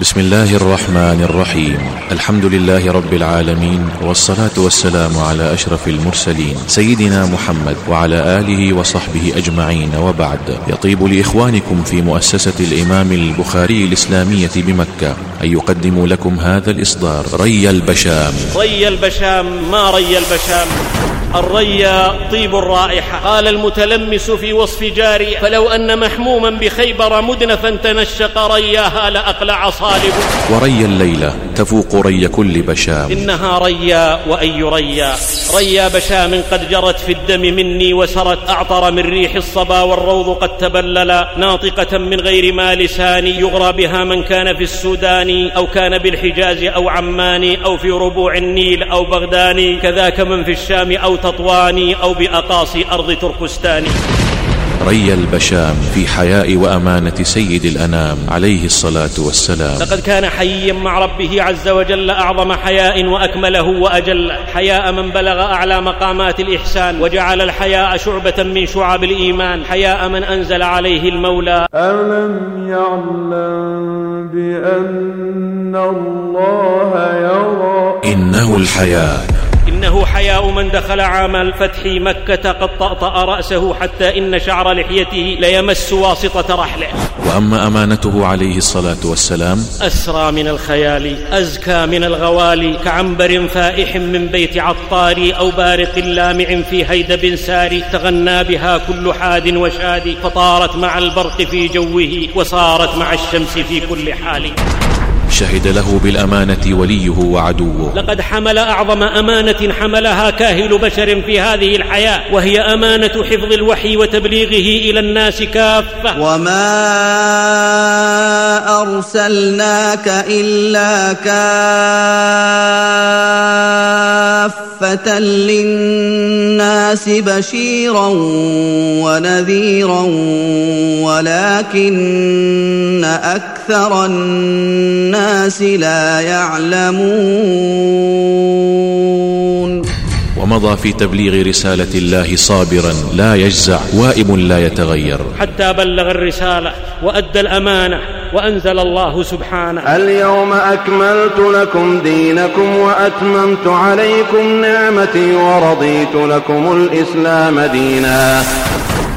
بسم الله الرحمن الرحيم الحمد لله رب العالمين والصلاة والسلام على أشرف المرسلين سيدنا محمد وعلى آله وصحبه أجمعين وبعد يطيب لإخوانكم في مؤسسة الإمام البخاري الإسلامية بمكة أن يقدموا لكم هذا الإصدار ري البشام ري البشام ما ري البشام الريا طيب الرائحة. قال المتلمس في وصف جاري فلو أن محموما بخيبر مدنفا تنشق رياها لأقلع صالب وري الليلة تفوق ري كل بشام. إنها ريا وأي ريا. ريا بشام قد جرت في الدم مني وسرت. أعطر من ريح الصبا والروض قد تبلل ناطقة من غير ما لساني يغرى بها من كان في السودان أو كان بالحجاز أو عمان أو في ربوع النيل أو بغدان. كذاك من في الشام أو تطوان أو بأقاصي أرض تركستان. ري البشام في حياء وأمانة سيد الأنام عليه الصلاة والسلام. لقد كان حيا مع ربه عز وجل أعظم حياء وأكمله وأجل. حياء من بلغ أعلى مقامات الإحسان وجعل الحياء شعبة من شعب الإيمان. حياء من أنزل عليه المولى. ألم يعلم بأن الله يرى إنه الحياء إنه حياء من دخل عام الفتح مكة قد طأطأ رأسه حتى إن شعر لحيته ليمس واسطة رحله. وأما أمانته عليه الصلاة والسلام أسرى من الخيال أزكى من الغوالي كعنبر فائح من بيت عطار أو بارق لامع في هيدب ساري تغنى بها كل حاد وشاد فطارت مع البرق في جوه وصارت مع الشمس في كل حال. شهد له بالأمانة وليه وعدوه. لقد حمل أعظم أمانة حملها كاهل بشر في هذه الحياة وهي أمانة حفظ الوحي وتبليغه إلى الناس كافة. وما أرسلناك إلا كافة للناس بشيرا ونذيرا ولكن أكثر الناس لا يعلمون. ومضى في تبليغ رسالة الله صابرا لا يجزع وائم لا يتغير. حتى بلغ الرسالة وأدى الأمانة وأنزل الله سبحانه. اليوم أكملت لكم دينكم وأتممت عليكم نعمتي ورضيت لكم الإسلام دينا.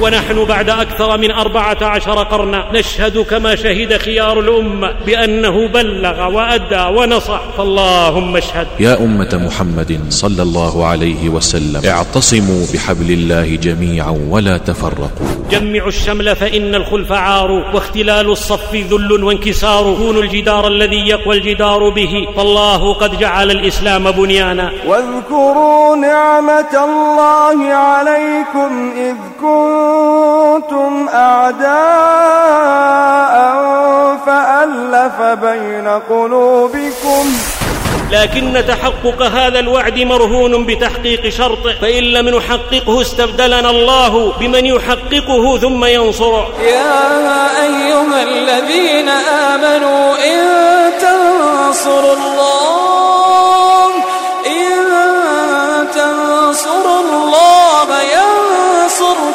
ونحن بعد أكثر من أربعة عشر قرنا نشهد كما شهد خيار الأمة بأنه بلغ وأدى ونصح. فاللهم اشهد. يا أمة محمد صلى الله عليه وسلم اعتصموا بحبل الله جميعا ولا تفرقوا. جمعوا الشمل فإن الخلف عار واختلال الصف ذل وانكسار. كونوا الجدار الذي يقوى الجدار به. فالله قد جعل الإسلام بنيانا. واذكروا نعمة الله عليكم إذ كنتم أعداء فألف بين قلوبكم. لكن تحقق هذا الوعد مرهون بتحقيق شرطه فإن لم نحققه استبدلنا الله بمن يحققه ثم ينصره. يا أيها الذين آمنوا إن تنصروا الله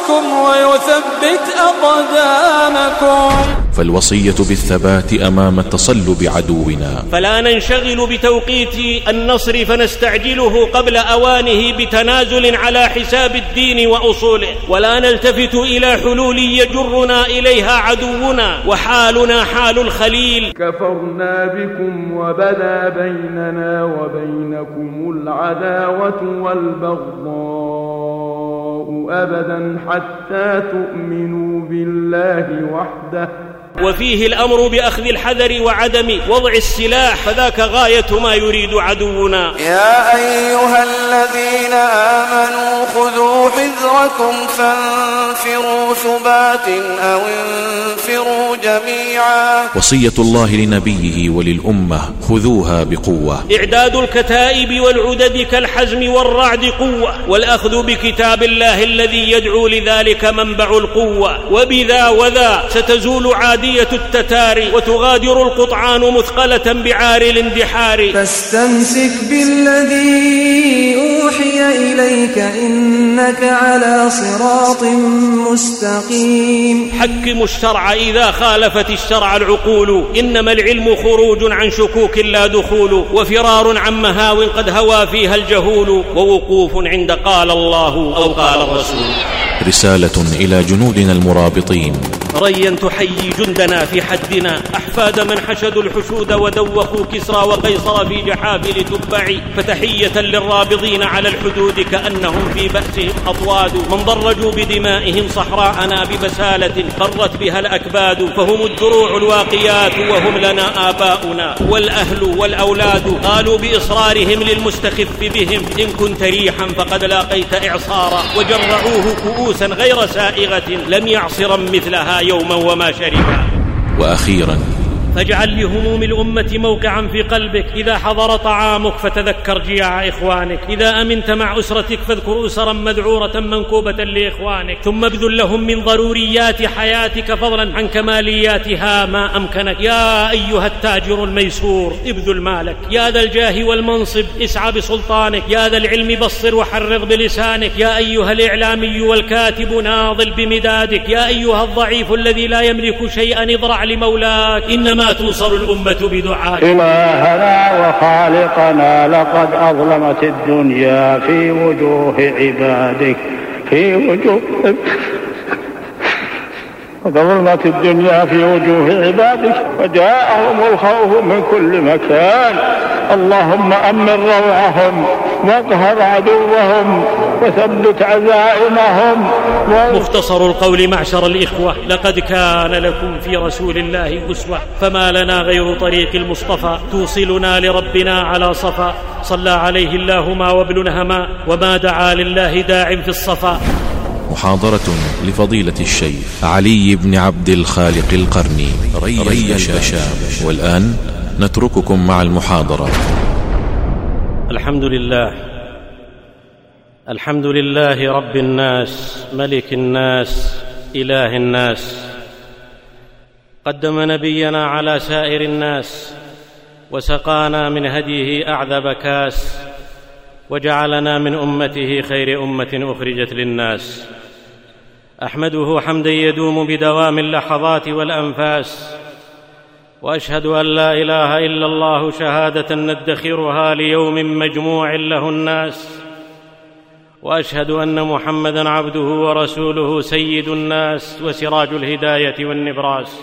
ينصركم ويثبت أقدامكم. فالوصية بالثبات أمام تصلب عدونا. فلا ننشغل بتوقيت النصر فنستعجله قبل أوانه بتنازل على حساب الدين وأصوله. ولا نلتفت إلى حلول يجرنا إليها عدونا وحالنا حال الخليل. كفرنا بكم وبدا بيننا وبينكم العداوة والبغضاء. أبدا حتى تؤمنوا بالله وحده. وفيه الأمر بأخذ الحذر وعدم وضع السلاح فذاك غاية ما يريد عدونا. يا أيها الذين آمنوا خذوا حذركم فانفروا ثبات أو انفروا جميعا. وصية الله لنبيه وللأمة خذوها بقوة. إعداد الكتائب والعدد كالحزم والرعد قوة والأخذ بكتاب الله الذي يدعو لذلك منبع القوة. وبذا وذا ستزول عاده عاديه التتار وتغادر القطعان مثقلة بعار الاندحار. فاستمسك بالذي أوحي إليك إنك على صراط مستقيم. حكموا الشرع إذا خالفت الشرع العقول. إنما العلم خروج عن شكوك لا دخول وفرار عن مهاو قد هوى فيها الجهول. ووقوف عند قال الله أو قال الرسول. رسالة إلى جنودنا المرابطين. ريا تحيي جندنا في حدنا. أحفاد من حشدوا الحشود ودوخوا كسرى وقيصر في جحافل تبع. فتحية للرابضين على الحدود كأنهم في بأسهم أطواد. من ضرجوا بدمائهم صحراءنا ببسالة قرت بها الأكباد. فهم الدروع الواقيات وهم لنا آباؤنا. والأهل والأولاد قالوا بإصرارهم للمستخف بهم. إن كنت ريحا فقد لاقيت إعصارا. وجرعوه كؤوسا غير سائغة لم يعصرا مثلها يوما وما شربا. وأخيرا فاجعل لهموم الأمة موقعا في قلبك. إذا حضر طعامك فتذكر جياع إخوانك. إذا أمنت مع أسرتك فاذكر أسرا مذعورة منكوبة لإخوانك. ثم ابذل لهم من ضروريات حياتك فضلا عن كمالياتها ما أمكنك. يا أيها التاجر الميسور ابذل مالك. يا ذا الجاه والمنصب اسعى بسلطانك. يا ذا العلم بصر وحرض بلسانك. يا أيها الإعلامي والكاتب ناضل بمدادك. يا أيها الضعيف الذي لا يملك شيئا اضرع لمولاك. إنما توصل الأمة بدعائك. إلهنا وخالقنا لقد أظلمت الدنيا في وجوه عبادك في وجوه قد ظلمت الدنيا في وجوه عبادك وجاءهم الخوف من كل مكان. اللهم أمن روعهم واقهر عدوهم وثبت عزائمهم. و... مختصر القول معشر الإخوة لقد كان لكم في رسول الله أسوة فما لنا غير طريق المصطفى توصلنا لربنا على صفا. صلى عليه الله ما وابن هما وما دعا لله داع في الصفا. محاضرة لفضيلة الشيخ علي بن عبد الخالق القرني ري البشام والآن نترككم مع المحاضرة. الحمد لله. الحمد لله رب الناس ملك الناس إله الناس. قدم نبينا على سائر الناس وسقانا من هديه أعذب كاس وجعلنا من أمته خير أمة أخرجت للناس. أحمده حمدا يدوم بدوام اللحظات والأنفاس وأشهد أن لا إله إلا الله شهادة ندخرها ليوم مجموع له الناس وأشهد أن محمدا عبده ورسوله سيد الناس وسراج الهداية والنبراس.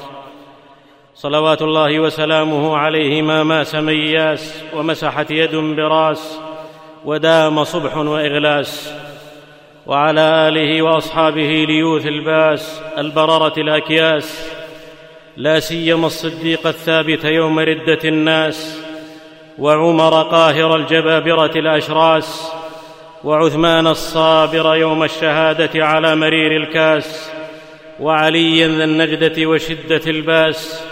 صلوات الله وسلامه عليه ما ماس مياس ومسحت يد براس ودام صبح وإغلاس. وعلى آله وأصحابه ليوث الباس البررة الأكياس لا سيما الصديق الثابت يوم ردة الناس وعمر قاهر الجبابرة الأشراس وعثمان الصابر يوم الشهادة على مرير الكاس وعليا ذا النجدة وشدة الباس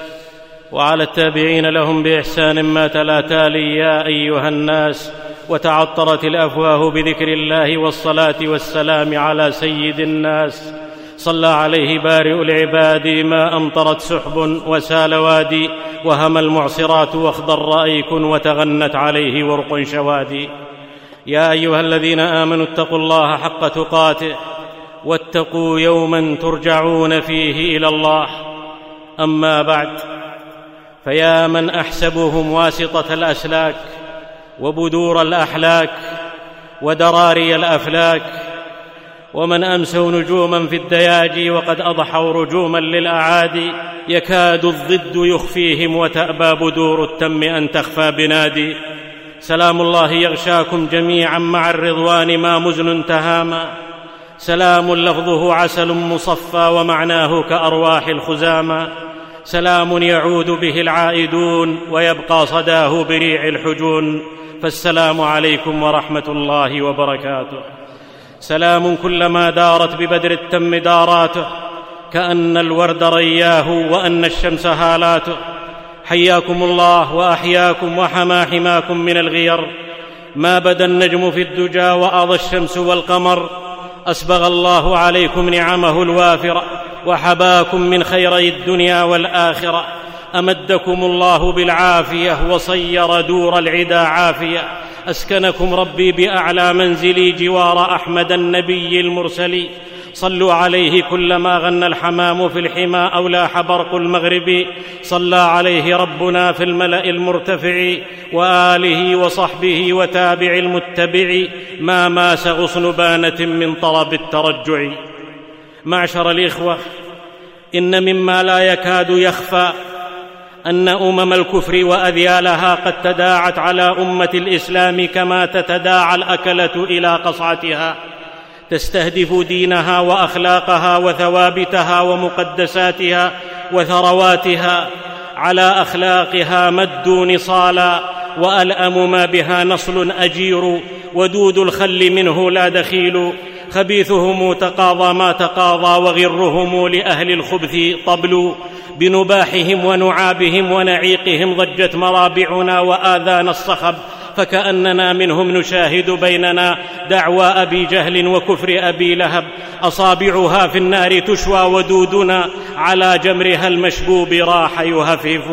وعلى التابعين لهم بإحسان ما تلا تالي يا أيها الناس. وتعطرت الأفواه بذكر الله والصلاة والسلام على سيد الناس. صلى عليه بارئ العباد ما أمطرت سحب وسال وادي وهم المعصرات واخضر ايك وتغنت عليه ورق شوادي. يا أيها الذين آمنوا اتقوا الله حق تقاته واتقوا يوما ترجعون فيه إلى الله. أما بعد فيا من أحسبهم واسطة الأسلاك وبدور الأحلاك ودراري الأفلاك ومن امسوا نجوما في الدياجي وقد أضحوا رجوما للاعادي يكاد الضد يخفيهم وتأبى بدور التم أن تخفى بنادي سلام الله يغشاكم جميعا مع الرضوان ما مزن تهاما سلام لفظه عسل مصفى ومعناه كأرواح الخزامى سلام يعود به العائدون ويبقى صداه بريع الحجون فالسلام عليكم ورحمة الله وبركاته. سلام كلما دارت ببدر التم داراته كأن الورد رياه وأن الشمس هالاته. حياكم الله وأحياكم وحمى حماكم من الغير. ما بدا النجم في الدجى وأضى الشمس والقمر. أسبغ الله عليكم نعمه الوافرة وحباكم من خيري الدنيا والآخرة. أمدكم الله بالعافية وصير دور العدا عافية. أسكنكم ربي بأعلى منزلي جوار أحمد النبي المرسل صلوا عليه كلما غنى الحمام في الحمى أو لاح برق المغرب. صلى عليه ربنا في الملأ المرتفع وآله وصحبه وتابع المتبع. ما ماس غصن بانة من طرب الترجع. معشر الإخوة إن مما لا يكاد يخفى أن أمم الكفر وأذيالها قد تداعت على أمة الإسلام كما تتداعى الأكلة إلى قصعتها. تستهدف دينها وأخلاقها وثوابتها ومقدساتها وثرواتها. على أخلاقها مدوا نصالا وألأم ما بها نصل أجير ودود الخل منه لا دخيل. خبيثهم تقاضى ما تقاضى وغرهم لأهل الخبث طبل. بنباحهم ونعابهم ونعيقهم ضجت مرابعنا وآذان الصخب فكأننا منهم نشاهد بيننا دعوى أبي جهل وكفر أبي لهب. أصابعها في النار تشوى ودودنا على جمرها المشبوب راح يهفف.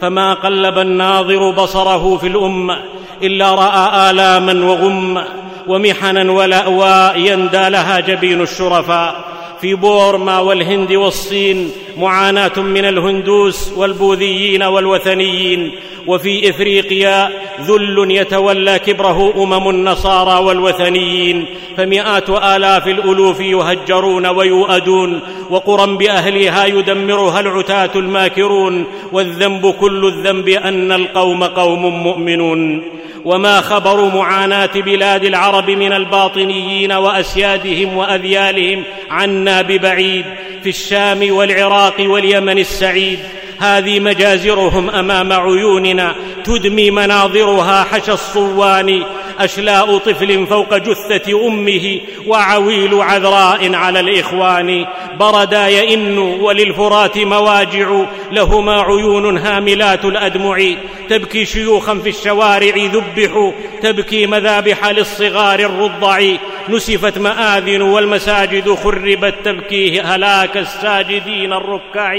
فما قلب الناظر بصره في الأمة إلا رأى آلاما وغما ومحنا ولأواء يندى لها جبين الشرفاء. في بورما والهند والصين معاناة من الهندوس والبوذيين والوثنيين. وفي إفريقيا ذل يتولى كبره أمم النصارى والوثنيين. فمئات آلاف الألوف يهجرون ويؤدون. وقرى بأهلها يدمرها العتاة الماكرون. والذنب كل الذنب أن القوم قوم مؤمنون. وما خبر معاناة بلاد العرب من الباطنيين وأسيادهم وأذيالهم عنا ببعيد في الشام والعراق واليمن السعيد. هذه مجازرهم أمام عيوننا تدمي مناظرها حشى الصوان أشلاء طفل فوق جثة أمه وعويل عذراء على الإخوان. بردا يئن وللفرات مواجع لهما عيون هاملات الأدمع. تبكي شيوخا في الشوارع ذبحوا تبكي مذابح للصغار الرضع. نسفت مآذن والمساجد خربت تبكي هلاك الساجدين الركع.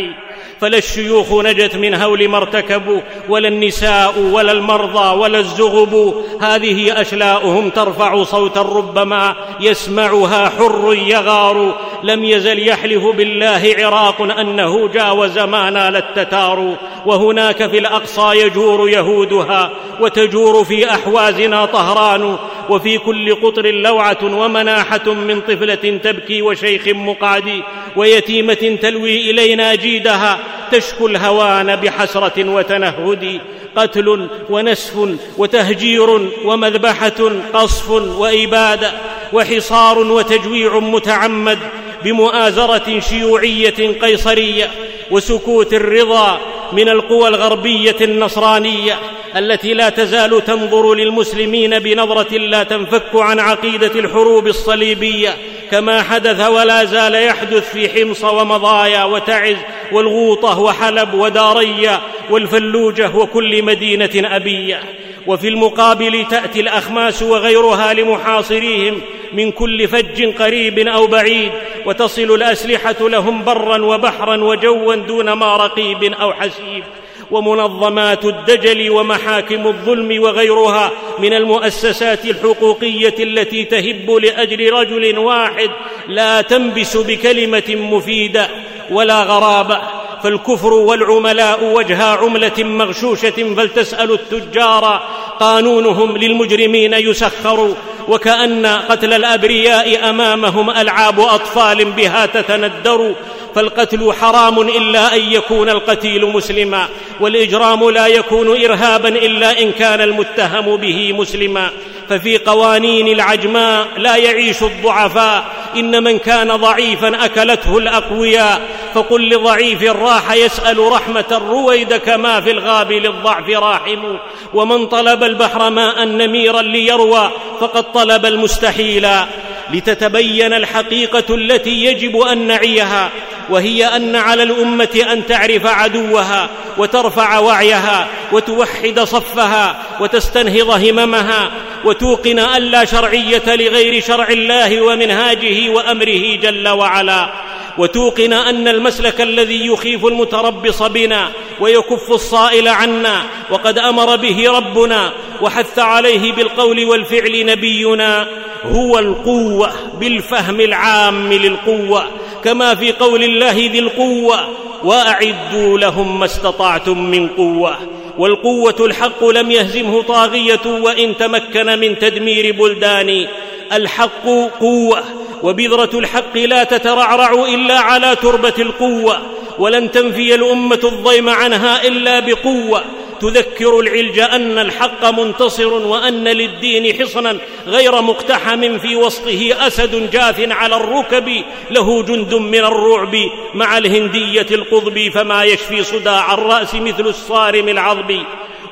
فلا الشيوخ نجت من هول ما ارتكبوا ولا النساء ولا المرضى ولا الزغب. هذه أشلاؤهم ترفع صوتا ربما يسمعها حر يغار. لم يزل يحلف بالله عراق أنه جاوز ما نال التتار. وهناك في الأقصى يجور يهودها وتجور في أحوازنا طهران. وفي كل قطر لوعة ومناحة من طفلة تبكي وشيخ مقعد ويتيمة تلوي إلينا جيدها تشكو الهوان بحسرة وتنهد قتل ونسف وتهجير ومذبحة قصف واباده وحصار وتجويع متعمد بمؤازرة شيوعية قيصرية وسكوت الرضا من القوى الغربية النصرانية التي لا تزال تنظر للمسلمين بنظرة لا تنفك عن عقيدة الحروب الصليبية كما حدث ولا زال يحدث في حمص ومضايا وتعز والغوطة وحلب وداريا والفلوجة وكل مدينة أبية. وفي المقابل تأتي الأخماس وغيرها لمحاصريهم من كل فج قريب أو بعيد وتصل الأسلحة لهم برا وبحرا وجوا دون ما رقيب أو حسيب. ومنظمات الدجل ومحاكم الظلم وغيرها من المؤسسات الحقوقية التي تهب لأجل رجل واحد لا تنبس بكلمة مفيدة ولا غرابة. فالكفر والعملاء وجها عملة مغشوشة فلتسال التجار قانونهم للمجرمين يسخر. وكأن قتل الأبرياء أمامهم ألعاب أطفال بها تتندر. فالقتل حرام إلا أن يكون القتيل مسلما والإجرام لا يكون ارهابا إلا إن كان المتهم به مسلما. ففي قوانين العجماء لا يعيش الضعفاء. إن من كان ضعيفا أكلته الأقوياء. فقل لضعيف راح يسأل رحمة رويد كما في الغاب للضعف راحم. ومن طلب البحر ماء نميرا ليروى فقد طلب المستحيلا لتتبين الحقيقة التي يجب أن نعيها. وهي أن على الأمة أن تعرف عدوها وترفع وعيها وتوحد صفها وتستنهض هممها وتوقن أن لا شرعية لغير شرع الله ومنهاجه وأمره جل وعلا وتوقن أن المسلك الذي يخيف المتربص بنا ويكف الصائل عنا وقد أمر به ربنا وحث عليه بالقول والفعل نبينا هو القوة بالفهم العام للقوة كما في قول الله ذي القوة وأعدوا لهم ما استطعتم من قوة. والقوة الحق لم يهزمه طاغية وإن تمكن من تدمير بلدان. الحق قوة وبذرة الحق لا تترعرع إلا على تربة القوة. ولن تنفي الأمة الضيم عنها إلا بقوة. تذكر العلج أن الحق منتصر وأن للدين حصنا غير مقتحم في وسطه أسد جاث على الركب له جند من الرعب مع الهندية القضب فما يشفي صداع الرأس مثل الصارم العظب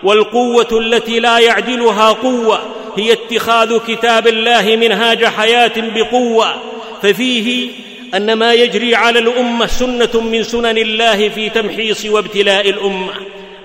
والقوة التي لا يعدلها قوة هي اتخاذ كتاب الله منهاج حياة بقوة. ففيه أن ما يجري على الأمة سنة من سنن الله في تمحيص وابتلاء الأمة.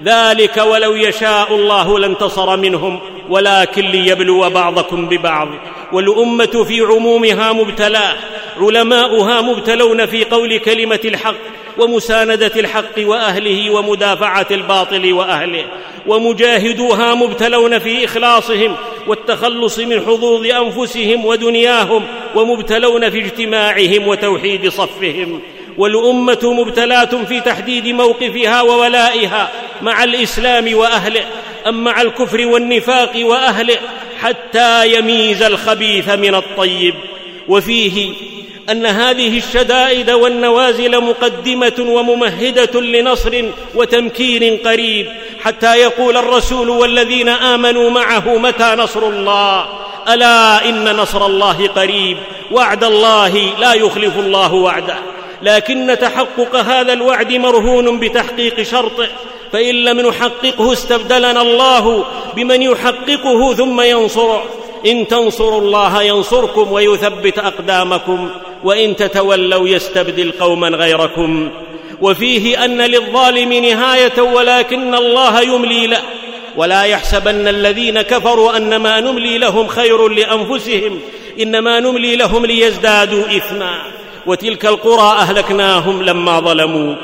ذلك ولو يشاء الله لانتصر منهم ولكن ليبلو بعضكم ببعض. والأمة في عمومها مبتلاه علماؤها مبتلون في قول كلمة الحق ومساندة الحق وأهله ومدافعة الباطل وأهله. ومجاهدوها مبتلون في إخلاصهم والتخلص من حظوظ أنفسهم ودنياهم ومبتلون في اجتماعهم وتوحيد صفهم. والأمة مبتلاه في تحديد موقفها وولائها مع الإسلام وأهله أم مع الكفر والنفاق وأهله حتى يميز الخبيث من الطيب. وفيه أن هذه الشدائد والنوازل مقدمة وممهدة لنصر وتمكين قريب حتى يقول الرسول والذين آمنوا معه متى نصر الله ألا إن نصر الله قريب وعد الله لا يخلف الله وعده. لكن تحقق هذا الوعد مرهون بتحقيق شرطه فإن لم نحققه استبدلنا الله بمن يحققه ثم ينصره. إن تنصروا الله ينصركم ويثبت أقدامكم وإن تتولوا يستبدل قوما غيركم. وفيه أن للظالم نهاية ولكن الله يملي له. ولا يحسبن الذين كفروا أنما نملي لهم خير لأنفسهم إنما نملي لهم ليزدادوا إثما. وتلك القرى أهلكناهم لما ظلموا.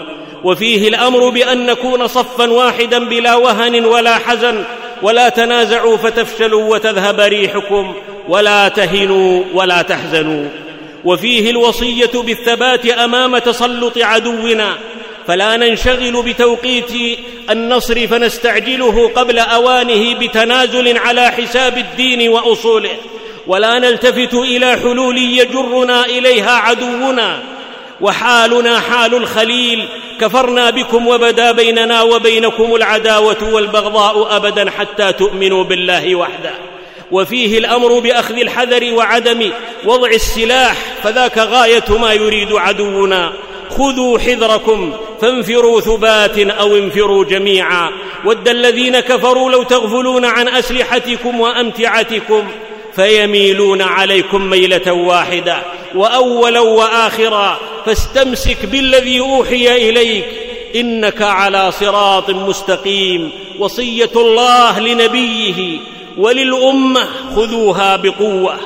وفيه الأمر بأن نكون صفا واحدا بلا وهن ولا حزن. ولا تنازعوا فتفشلوا وتذهب ريحكم. ولا تهنوا ولا تحزنوا. وفيه الوصية بالثبات أمام تسلط عدونا. فلا ننشغل بتوقيت النصر فنستعجله قبل أوانه بتنازل على حساب الدين وأصوله. ولا نلتفت إلى حلول يجرنا إليها عدونا. وحالنا حال الخليل كفرنا بكم وبدا بيننا وبينكم العداوة والبغضاء أبدا حتى تؤمنوا بالله وحده. وفيه الأمر بأخذ الحذر وعدم وضع السلاح فذاك غاية ما يريد عدونا. خذوا حذركم فانفروا ثبات أو انفروا جميعا. ود الذين كفروا لو تغفلون عن أسلحتكم وأمتعتكم فيميلون عليكم ميلة واحدة وأولا وآخرا فاستمسك بالذي أوحي إليك إنك على صراط مستقيم وصية الله لنبيه وللأمة خذوها بقوة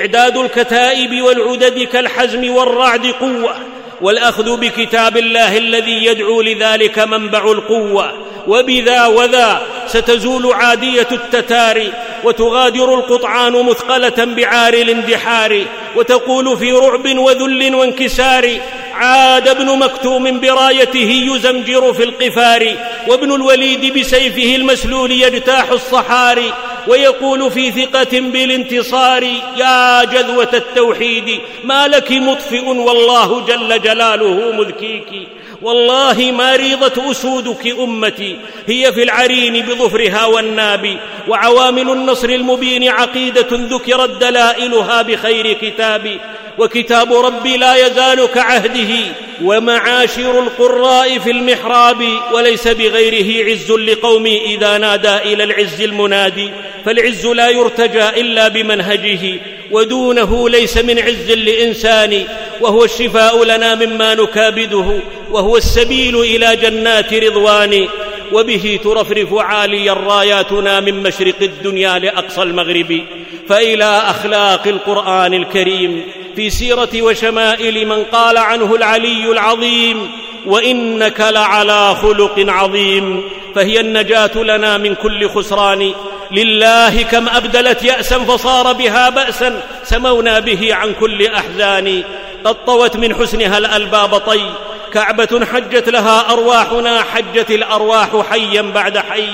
إعداد الكتائب والعدد كالحزم والرعد قوة والأخذ بكتاب الله الذي يدعو لذلك منبع القوة. وبذا وذا ستزول عادية التتار وتغادر القطعان مثقلة بعار الاندحار وتقول في رعب وذل وانكسار عاد ابن مكتوم برايته يزمجر في القفار وابن الوليد بسيفه المسلول يجتاح الصحاري ويقول في ثقة بالانتصار يا جذوة التوحيد ما لك مطفئ والله جل جلاله مذكيك. والله ما ريضت أسودك أمتي هي في العرين بظفرها والناب. وعوامل النصر المبين عقيدة ذكرت دلائلها بخير كتاب. وكتاب ربي لا يزال كعهده ومعاشر القراء في المحراب وليس بغيره عز لقومي إذا نادى إلى العز المنادي فالعز لا يرتجى إلا بمنهجه ودونه ليس من عز لإنسان وهو الشفاء لنا مما نكابده وهو السبيل إلى جنات رضوان وبه ترفرف عاليا راياتنا من مشرق الدنيا لأقصى المغرب فإلى أخلاق القرآن الكريم في سيرة وشمائل من قال عنه العلي العظيم وإنك لعلى خلق عظيم فهي النجاة لنا من كل خسران. لله كم أبدلت يأسا فصار بها بأسا سمونا به عن كل أحزان. قد طوت من حسنها الألباب طي كعبة حجت لها أرواحنا حجت الأرواح حيا بعد حي.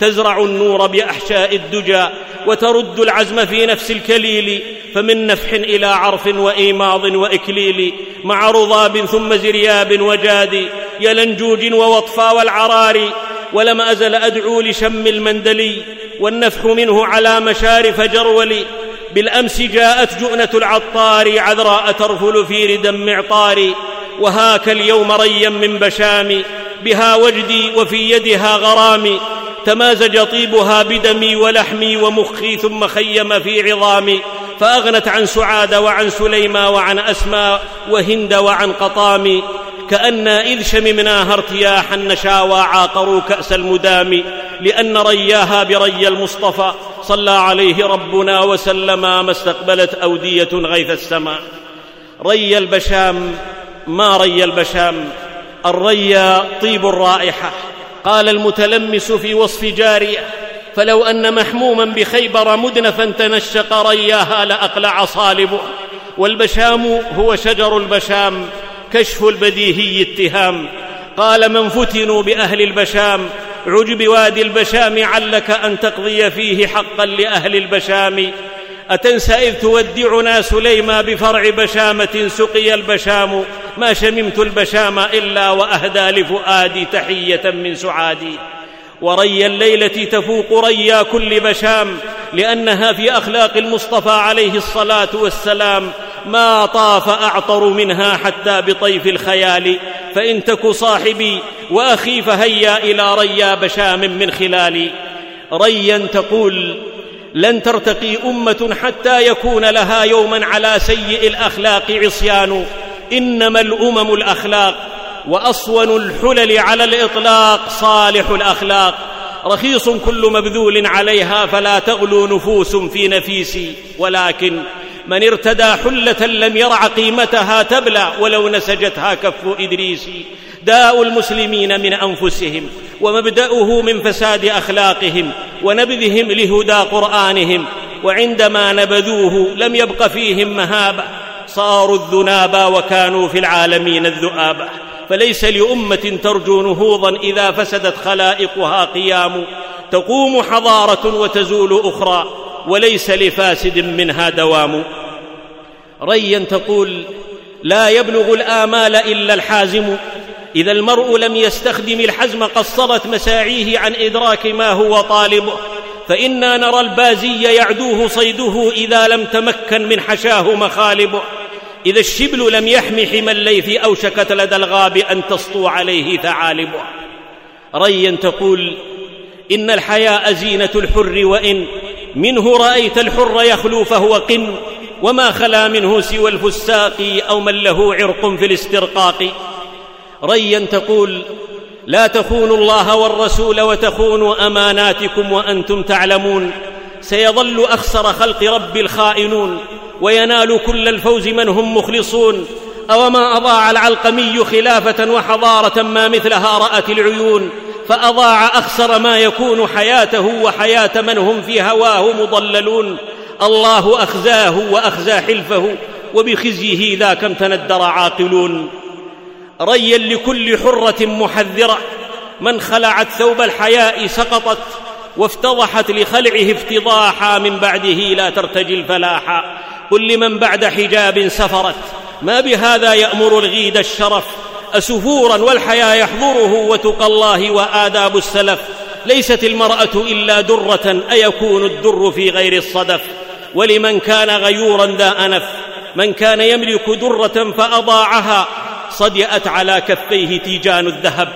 تزرع النور بأحشاء الدجى وترد العزم في نفس الكليل فمن نفح إلى عرف وإيماض وإكليل مع رضاب ثم زرياب وجاد يلنجوج ووطفا والعرار ولم أزل أدعو لشم المندلي والنفح منه على مشارف جرولي بالأمس جاءت جؤنة العطار عذراء ترفل في ردى معطار وهاك اليوم ريا من بشام بها وجدي وفي يدها غرامي تمازج طيبها بدمي ولحمي ومخي ثم خيم في عظامي فأغنت عن سعاد وعن سليمى وعن أسماء وهند وعن قطام كأنا إذ شممناها ارتياحا نشاوى عاقروا كأس المدام لأن رياها بري المصطفى صلى عليه ربنا وسلم ما استقبلت أودية غيث السماء. ري البشام ما ري البشام؟ الريا طيب الرائحة. قال المتلمس في وصف جارية فلو أن محموما بخيبر مدنفا تنشق رياها لأقلع صالبه. والبشام هو شجر البشام كشف البديهي اتهام. قال من فتنوا بأهل البشام عجب وادي البشام علك أن تقضي فيه حقا لأهل البشام. اتنسى اذ تودعنا سليما بفرع بشامة سقي البشام ما شممت البشام إلا وأهدى لفؤادي تحية من سعادي. وري الليلة تفوق ريا كل بشام لأنها في أخلاق المصطفى عليه الصلاة والسلام. ما طاف أعطر منها حتى بطيف الخيال. فإن تك صاحبي وأخي فهيا إلى ريا بشام من خلالي. ريا تقول لن ترتقي أمة حتى يكون لها يوما على سيء الأخلاق عصيان. إنما الأمم الأخلاق وأصون الحلل على الإطلاق صالح الأخلاق. رخيص كل مبذول عليها فلا تغلو نفوس في نفيسي ولكن من ارتدى حلة لم يرع قيمتها تبلى ولو نسجتها كف إدريس. داء المسلمين من أنفسهم ومبدأه من فساد أخلاقهم ونبذهم لهدى قرآنهم وعندما نبذوه لم يبق فيهم مهابة صاروا الذنابا وكانوا في العالمين الذؤابه فليس لأمة ترجو نهوضا إذا فسدت خلائقها قيام تقوم حضارة وتزول أخرى وليس لفاسد منها دوام ريا تقول لا يبلغ الآمال إلا الحازم إذا المرء لم يستخدم الحزم قصرت مساعيه عن إدراك ما هو طالبه فإنا نرى البازي يعدوه صيده إذا لم تمكن من حشاه مخالبه إذا الشبل لم يحم حمى الليث اوشكت لدى الغاب أن تسطو عليه ثعالبه ريا تقول إن الحياء زينة الحر وإن منه رأيت الحر يخلو فهو قن. وما خلا منه سوى الفساق أو من له عرق في الاسترقاق. ريا تقول لا تخونوا الله والرسول وتخونوا أماناتكم وأنتم تعلمون. سيظل أخسر خلق رب الخائنون وينال كل الفوز من هم مخلصون. أوما أضاع العلقمي خلافة وحضارة ما مثلها رأت العيون. فأضاع أخسر ما يكون حياته وحياة من هم في هواه مضللون. الله أخزاه وأخزى حلفه وبخزيه ذاك امتندر عاقلون. ريا لكل حرة محذرة. من خلعت ثوب الحياء سقطت وافتضحت لخلعه افتضاحا من بعده لا ترتجي الفلاحا. قل لمن بعد حجاب سفرت؟ ما بهذا يأمر الغيد الشرف؟ أسفورا والحيا يحضره وتقى الله وآداب السلف. ليست المرأة إلا درة أيكون الدر في غير الصدف؟ ولمن كان غيورا ذا أنف؟ من كان يملك درة فأضاعها صدئت على كفيه تيجان الذهب.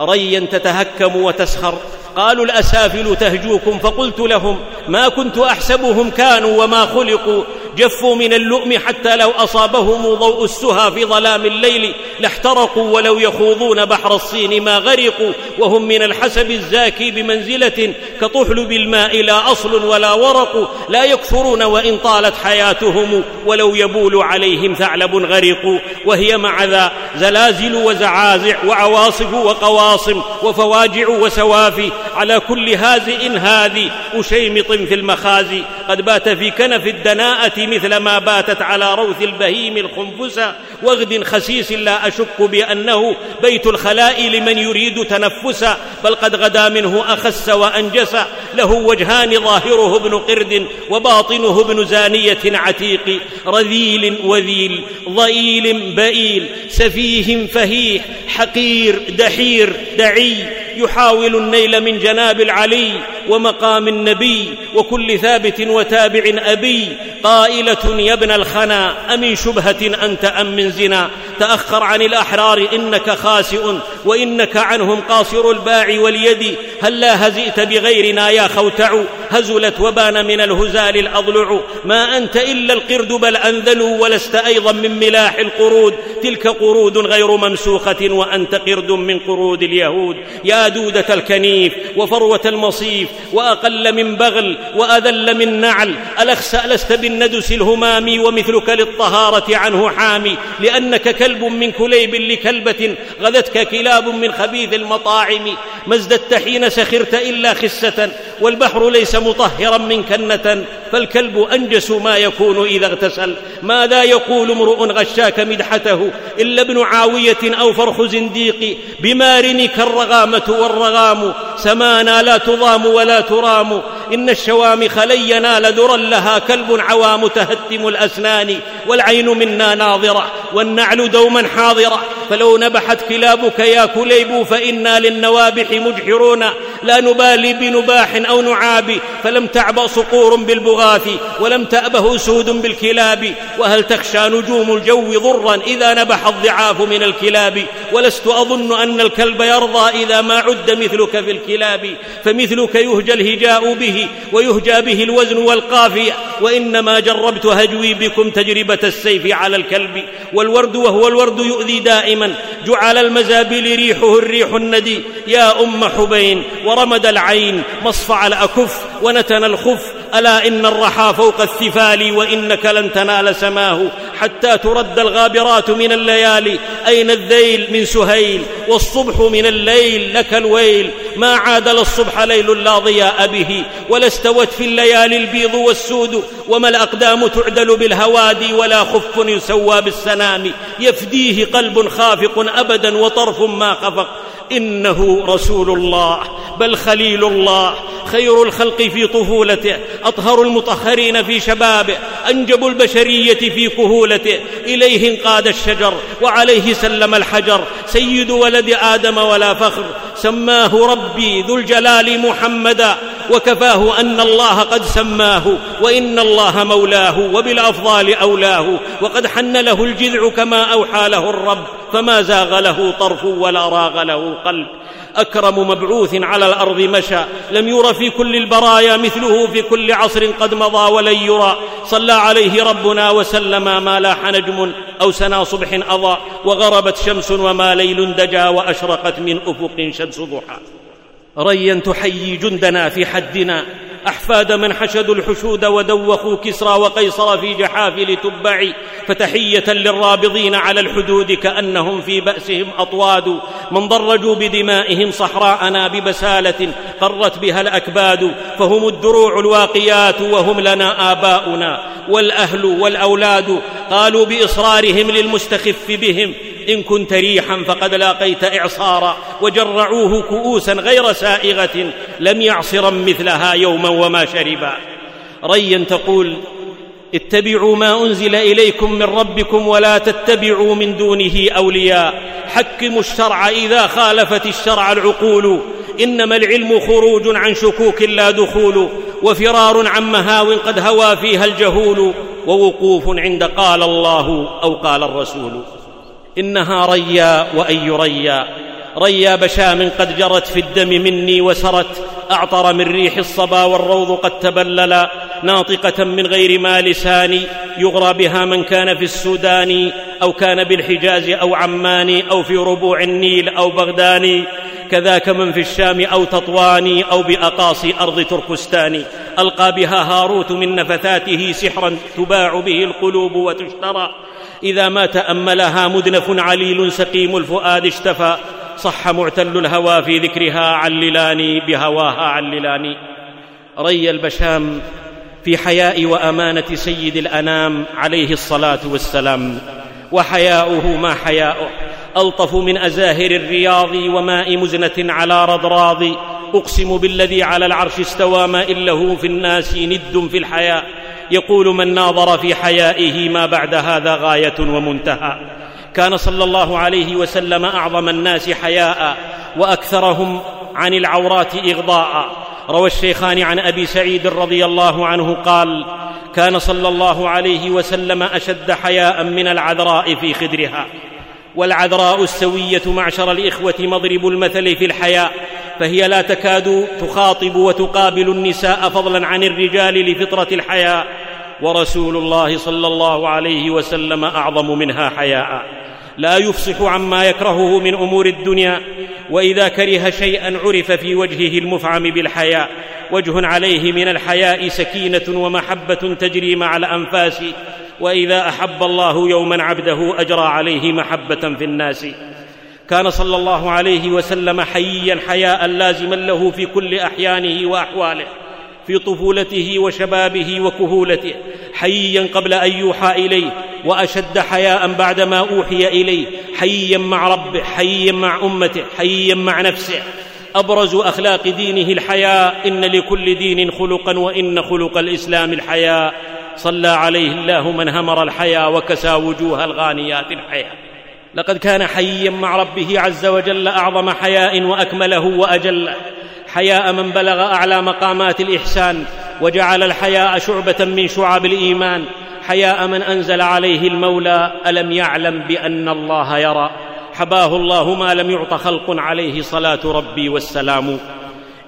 ريا تتهكم وتسخر. قالوا الأسافل تهجوكم فقلت لهم ما كنت أحسبهم كانوا وما خلقوا. جفوا من اللؤم حتى لو أصابهم ضوء السهى في ظلام الليل لاحترقوا ولو يخوضون بحر الصين ما غرقوا وهم من الحسب الزاكي بمنزلة كطحل بالماء لا أصل ولا ورق لا يكثرون وإن طالت حياتهم ولو يبول عليهم ثعلب غرق. وهي مع ذا زلازل وزعازع وعواصف وقواصم وفواجع وسوافي على كل هازئ هاذي أشيمط في المخازي قد بات في كنف الدناءة مثل ما باتت على روث البهيم الخنفسة وغد خسيس لا أشك بأنه بيت الخلاء لمن يريد تنفسا بل قد غدا منه أخس وأنجس. له وجهان ظاهره ابن قرد وباطنه ابن زانية عتيق. رذيل وذيل ضئيل بئيل سفيه فهيح حقير دحير دعي. يحاول النيل من جناب العلي ومقام النبي وكل ثابت وتابع أبي. قائلة يا ابن الخنا أمن شبهة أنت أم من زنا؟ تأخر عن الأحرار إنك خاسئ وإنك عنهم قاصر الباع واليد. هلا هزئت بغيرنا يا خوتع؟ هزلت وبان من الهزال الأضلع. ما أنت إلا القرد بل أنذلوا ولست أيضا من ملاح القرود. تلك قرود غير ممسوخة وأنت قرد من قرود اليهود. يا دودة الكنيف وفروة المصيف وأقل من بغل وأذل من نعل. ألخسأ لست بالندس الهمام ومثلك للطهارة عنه حامي. لأنك كلب من كليب لكلبة غذتك كلاب من خبيث المطاعم. ما ازددت حين سخرت إلا خسة. والبحر ليس مطهرا من كنة فالكلب أنجس ما يكون إذا اغتسل. ماذا يقول امرؤ غشاك مدحته؟ إلا ابن عاوية أو فرخ زنديق. بمارنك الرغامة والرغام. سمانا لا تضام ولا ترام. إن الشوامخ لن ينال درا لها كلب عوام تهتم الأسنان. والعين منا ناظرة والنعل دوما حاضرة. فلو نبحت كلابك يا كليب فإنا للنوابح مجحرون. لا نبالي بنباح أو نعاب فلم تعبأ صقور بالبغاث ولم تأبه سود بالكلاب. وهل تخشى نجوم الجو ضرا إذا نبح الضعاف من الكلاب؟ ولست أظن أن الكلب يرضى إذا ما عد مثلك في الكلاب فمثلك يهجى الهجاء به ويهجى به الوزن والقافية وإنما جربت هجوي بكم تجربة السيف على الكلب والورد وهو الورد يؤذي دائما جعل المزابل ريحه الريح الندي. يا أم حبين ورمد العين مصفع الأكف ونتن الخف ألا إن الرحى فوق الثفال وإنك لن تنال سماه حتى ترد الغابرات من الليالي. أين الذيل من سهيل والصبح من الليل؟ لك الويل. ما عادل الصبح ليل لا ضياء به ولا استوت في الليالي البيض والسود. وما الأقدام تعدل بالهوادي ولا خف يسوى بالسنام. يفديه قلب خافق أبدا وطرف ما خفق. إنه رسول الله بل خليل الله خير الخلق في طفولته. أطهر المطهرين في شبابه أنجب البشرية في كهولته. إليه انقاد الشجر وعليه سلم الحجر. سيد ولد آدم ولا فخر. سماه ربي ذو الجلال محمدا وكفاه أن الله قد سماه وإن الله مولاه وبالأفضال أولاه وقد حن له الجذع كما أوحى له الرب فما زاغ له طرف ولا راغ له قلب. أكرم مبعوث على الأرض مشى لم ير في كل البرايا مثله في كل عصر قد مضى ولن يرى. صلى عليه ربنا وسلم ما لاح نجم أو سنا صبح أضاء وغربت شمس وما ليل دجا وأشرقت من أفق شمس ضحى. ريا تحيي جندنا في حدنا أحفاد من حشدوا الحشود ودوخوا كسرى وقيصر في جحافل تبع فتحية للرابضين على الحدود كأنهم في بأسهم أطواد. من ضرجوا بدمائهم صحراءنا ببساله قرت بها الأكباد فهم الدروع الواقيات وهم لنا آباؤنا. والأهل والأولاد قالوا بإصرارهم للمستخف بهم إن كنت ريحا فقد لاقيت إعصارا وجرعوه كؤوسا غير سائغة لم يعصرا مثلها يوما وما شربا. ريا تقول اتبعوا ما أنزل إليكم من ربكم ولا تتبعوا من دونه أولياء. حكموا الشرع إذا خالفت الشرع العقول. إنما العلم خروج عن شكوك لا دخول وفرار عن مهاو قد هوى فيها الجهول. ووقوف عند قال الله أو قال الرسول. إنها ريا واي ريا ريا بشام قد جرت في الدم مني وسرت. أعطر من ريح الصبا والروض قد تبللا. ناطقة من غير ما لسان يغرى بها من كان في السودان أو كان بالحجاز أو عمان أو في ربوع النيل أو بغدان. كذاك من في الشام أو تطوان أو بأقاصي أرض تركستان. ألقى بها هاروت من نفثاته سحرا تباع به القلوب وتشترى. إذا ما تاملها مدنف عليل سقيم الفؤاد اشتفى صح معتل الهوى في ذكرها عللاني بهواها عللاني. ري البشام في حياء وأمانة سيد الأنام عليه الصلاة والسلام. وحياؤه ما حياؤه ألطف من أزاهر الرياض وماء مزنة على رضراض. أقسم بالذي على العرش استوى ما إن له في الناس ند في الحياء. يقول من ناظر في حيائه ما بعد هذا غاية ومنتهى. كان صلى الله عليه وسلم أعظم الناس حياء وأكثرهم عن العورات إغضاء. روى الشيخان عن أبي سعيد رضي الله عنه قال كان صلى الله عليه وسلم أشد حياء من العذراء في خدرها. والعذراء السوية معشر الإخوة مضرب المثل في الحياء فهي لا تكاد تخاطب وتقابل النساء فضلا عن الرجال لفطرة الحياء. ورسول الله صلى الله عليه وسلم أعظم منها حياء. لا يفصح عما يكرهه من أمور الدنيا وإذا كره شيئا عرف في وجهه المفعم بالحياء. وجه عليه من الحياء سكينة ومحبة تجري مع الأنفاس وإذا أحب الله يوما عبده أجرى عليه محبة في الناس. كان صلى الله عليه وسلم حييا حياء لازما له في كل أحيانه وأحواله. في طفولته وشبابه وكهولته حييا قبل أن يوحى إليه وأشد حياء بعدما أوحي إليه حييا مع ربه حييا مع أمته حييا مع نفسه. أبرز أخلاق دينه الحياء إن لكل دين خلقا وإن خلق الإسلام الحياء. صلى عليه الله من همر الحياء وكسى وجوه الغانيات الحياء. لقد كان حييا مع ربه عز وجل أعظم حياء وأكمله وأجله. حياء من بلغ أعلى مقامات الإحسان وجعل الحياء شعبة من شعب الإيمان. حياء من أنزل عليه المولى ألم يعلم بأن الله يرى. حباه الله ما لم يعط خلق عليه صلاة ربي والسلام.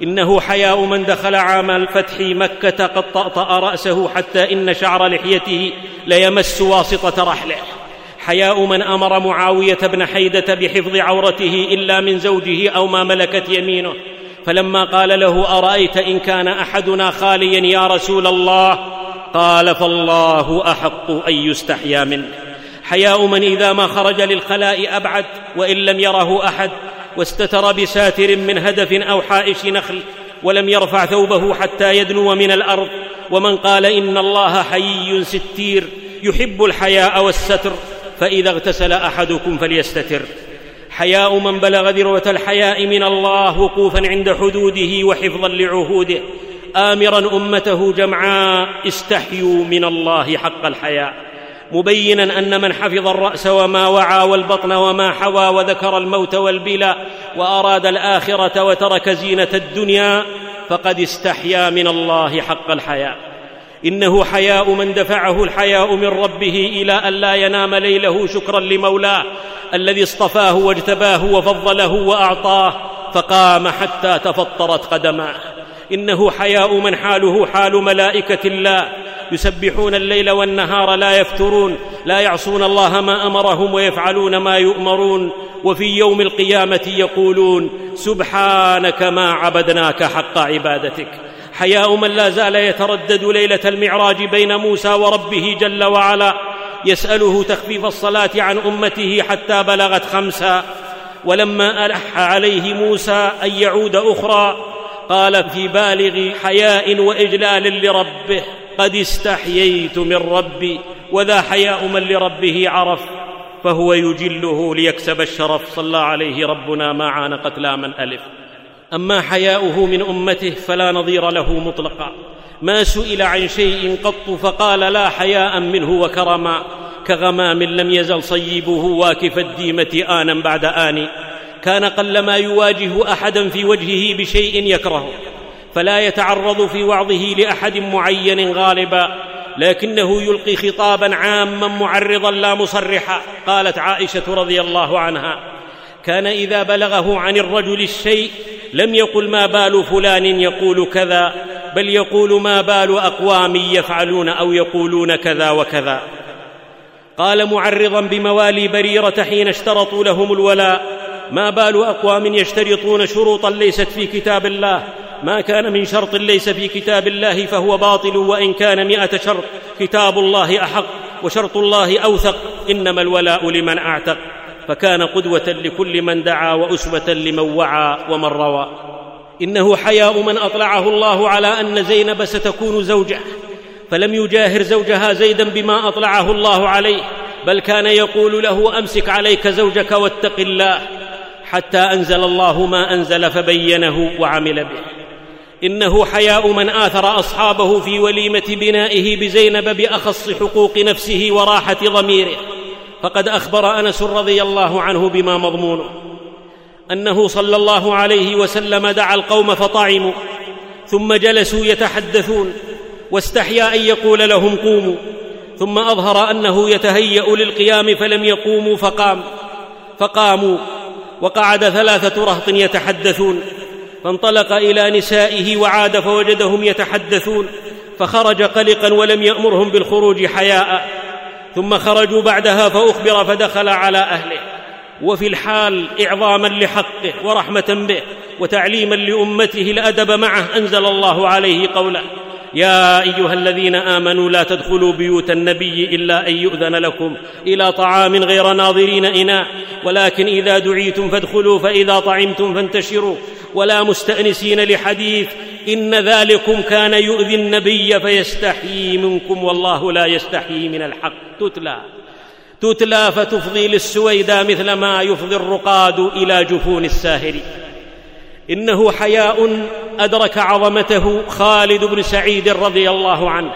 إنه حياء من دخل عام الفتح مكة قد طأطأ رأسه حتى إن شعر لحيته ليمس واسطة رحله. حياء من أمر معاوية بن حيدة بحفظ عورته إلا من زوجه أو ما ملكت يمينه. فلما قال له أرأيت إن كان أحدنا خاليا يا رسول الله؟ قال فالله أحق أن يستحيا منه. حياء من إذا ما خرج للخلاء أبعد وإن لم يره أحد واستتر بساتر من هدف أو حائش نخل ولم يرفع ثوبه حتى يدنو من الأرض. ومن قال إن الله حيي ستير يحب الحياء والستر فإذا اغتسل أحدكم فليستتر. حياء من بلغ ذروة الحياء من الله وقوفا عند حدوده وحفظا لعهوده. امرا أمته جمعاء استحيوا من الله حق الحياء. مبينا أن من حفظ الرأس وما وعى والبطن وما حوى وذكر الموت والبلا وأراد الآخرة وترك زينة الدنيا فقد استحيا من الله حق الحياء. إنه حياء من دفعه الحياء من ربه إلى أن لا ينام ليله شكرا لمولاه الذي اصطفاه واجتباه وفضله وأعطاه فقام حتى تفطرت قدماه. إنه حياء من حاله حال ملائكة الله. يسبحون الليل والنهار لا يفترون. لا يعصون الله ما أمرهم ويفعلون ما يؤمرون. وفي يوم القيامة يقولون سبحانك ما عبدناك حق عبادتك. حياء من لا زال يتردد ليلة المعراج بين موسى وربه جل وعلا يسأله تخفيف الصلاة عن أمته حتى بلغت خمسا ولما ألح عليه موسى أن يعود أخرى قال في بالغ حياء وإجلال لربه قد استحييت من ربي وذا حياء من لربه عرف فهو يجله ليكسب الشرف. صلى عليه ربنا ما عانقت من الف أما حياؤه من أمته فلا نظير له مطلقا. ما سئل عن شيء قط فقال لا حياء منه وكرما. كغمام لم يزل صيبه واكف الديمة آنا بعد آن. كان قلما يواجه أحدا في وجهه بشيء يكرهه فلا يتعرض في وعظه لأحد معين غالبا. لكنه يلقي خطابا عاما معرضا لا مصرحا. قالت عائشة رضي الله عنها كان إذا بلغه عن الرجل الشيء لم يقل ما بال فلان يقول كذا بل يقول ما بال أقوام يفعلون أو يقولون كذا وكذا. قال معرضا بموالي بريرة حين اشترطوا لهم الولاء ما بال أقوام يشترطون شروطا ليست في كتاب الله ما كان من شرط ليس في كتاب الله فهو باطل وإن كان مائه شرط كتاب الله أحق وشرط الله أوثق إنما الولاء لمن أعتق. فكان قدوة لكل من دعا وأسوة لمن وعى ومن روى. إنه حياء من أطلعه الله على أن زينب ستكون زوجة. فلم يجاهر زوجها زيدا بما أطلعه الله عليه بل كان يقول له أمسك عليك زوجك واتق الله حتى أنزل الله ما أنزل فبينه وعمل به. إنه حياء من آثر أصحابه في وليمة بنائه بزينب بأخص حقوق نفسه وراحة ضميره. فقد أخبر أنس رضي الله عنه بما مضمونه أنه صلى الله عليه وسلم دعا القوم فطعموا ثم جلسوا يتحدثون واستحيا أن يقول لهم قوموا. ثم أظهر أنه يتهيأ للقيام فلم يقوموا فقام فقاموا وقعد ثلاثة رهط يتحدثون. فانطلق إلى نسائه وعاد فوجدهم يتحدثون فخرج قلقا ولم يأمرهم بالخروج حياء. ثم خرجوا بعدها فأخبر فدخل على أهله. وفي الحال إعظاما لحقه ورحمة به وتعليما لأمته الادب معه أنزل الله عليه قوله. يا أيها الذين آمنوا لا تدخلوا بيوت النبي إلا أن يؤذن لكم إلى طعام غير ناظرين اناء ولكن إذا دعيتم فادخلوا فإذا طعمتم فانتشروا ولا مستأنسين لحديث إن ذلكم كان يؤذي النبي فيستحيي منكم والله لا يستحيي من الحق. تتلى تتلى فتفضي للسويدى مثل ما يفضي الرقاد إلى جفون الساهر. إنه حياء أدرك عظمته خالد بن سعيد رضي الله عنه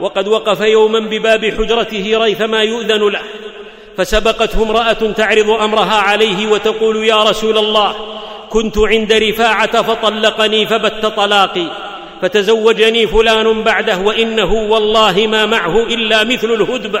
وقد وقف يوما بباب حجرته ريثما يؤذن له فسبقته امرأة تعرض أمرها عليه وتقول يا رسول الله كنت عند رفاعة فطلقني فبت طلاقي فتزوجني فلان بعده وإنه والله ما معه إلا مثل الهدبة.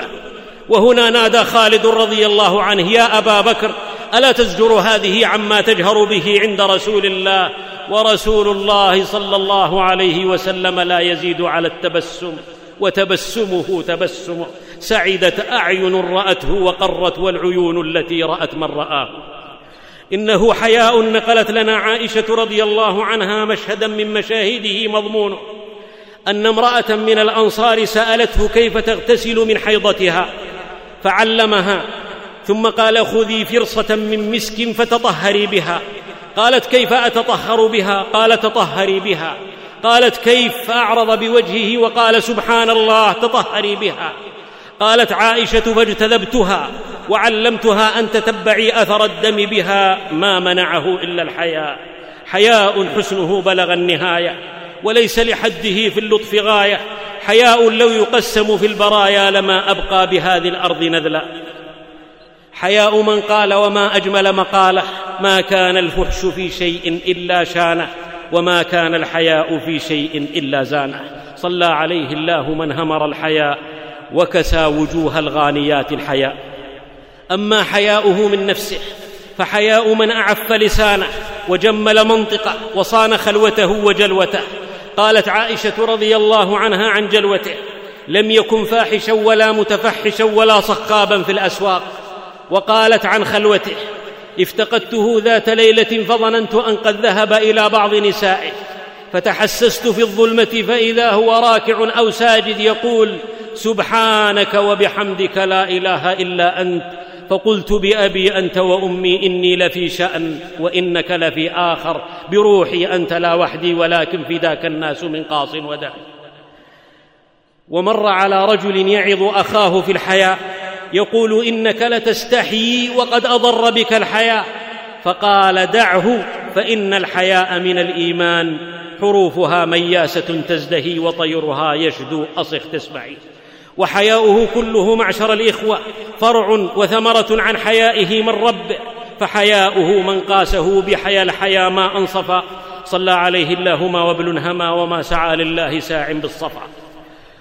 وهنا نادى خالد رضي الله عنه يا أبا بكر ألا تزجر هذه عما تجهر به عند رسول الله؟ ورسول الله صلى الله عليه وسلم لا يزيد على التبسم وتبسمه تبسم. سعدت أعين رأته وقرت والعيون التي رأت من رآه. إنه حياء نقلت لنا عائشة رضي الله عنها مشهدا من مشاهده مضمونه أن امرأة من الأنصار سألته كيف تغتسل من حيضتها فعلمها ثم قال خذي فرصة من مسك فتطهري بها. قالت كيف أتطهر بها؟ قال تطهري بها. قالت كيف فاعرض بوجهه؟ وقال سبحان الله تطهري بها. قالت عائشة فاجتذبتها وعلمتها أن تتبعي أثر الدم بها ما منعه إلا الحياء. حياء حسنه بلغ النهاية وليس لحده في اللطف غاية. حياء لو يقسم في البرايا لما أبقى بهذه الأرض نذلا. حياء من قال وما أجمل مقاله ما كان الفحش في شيء إلا شانه وما كان الحياء في شيء إلا زانه صلى عليه الله من همر الحياء وكسى وجوه الغانيات الحياء أما حياؤه من نفسه فحياء من أعف لسانه وجمل منطقه وصان خلوته وجلوته قالت عائشة رضي الله عنها عن جلوته لم يكن فاحشا ولا متفحشا ولا صخابا في الأسواق وقالت عن خلوته افتقدته ذات ليلة فظننت أن قد ذهب إلى بعض نسائه فتحسست في الظلمة فإذا هو راكع أو ساجد يقول سبحانك وبحمدك لا إله إلا أنت فقلت بأبي أنت وأمي إني لفي شأن وإنك لفي آخر بروحي أنت لا وحدي ولكن فداك الناس من قاص ودع. ومر على رجل يعظ أخاه في الحياء يقول إنك لتستحيي وقد أضر بك الحياء. فقال دعه فإن الحياء من الإيمان. حروفها مياسة تزدهي وطيرها يشدو اصخ تسمعي وحياؤه كله معشر الإخوة فرع وثمرة عن حيائه من ربه فحياؤه من قاسه بحيا الحيا ما انصفا صلى عليه اللهما وابل هما وما سعى لله ساع بالصفا.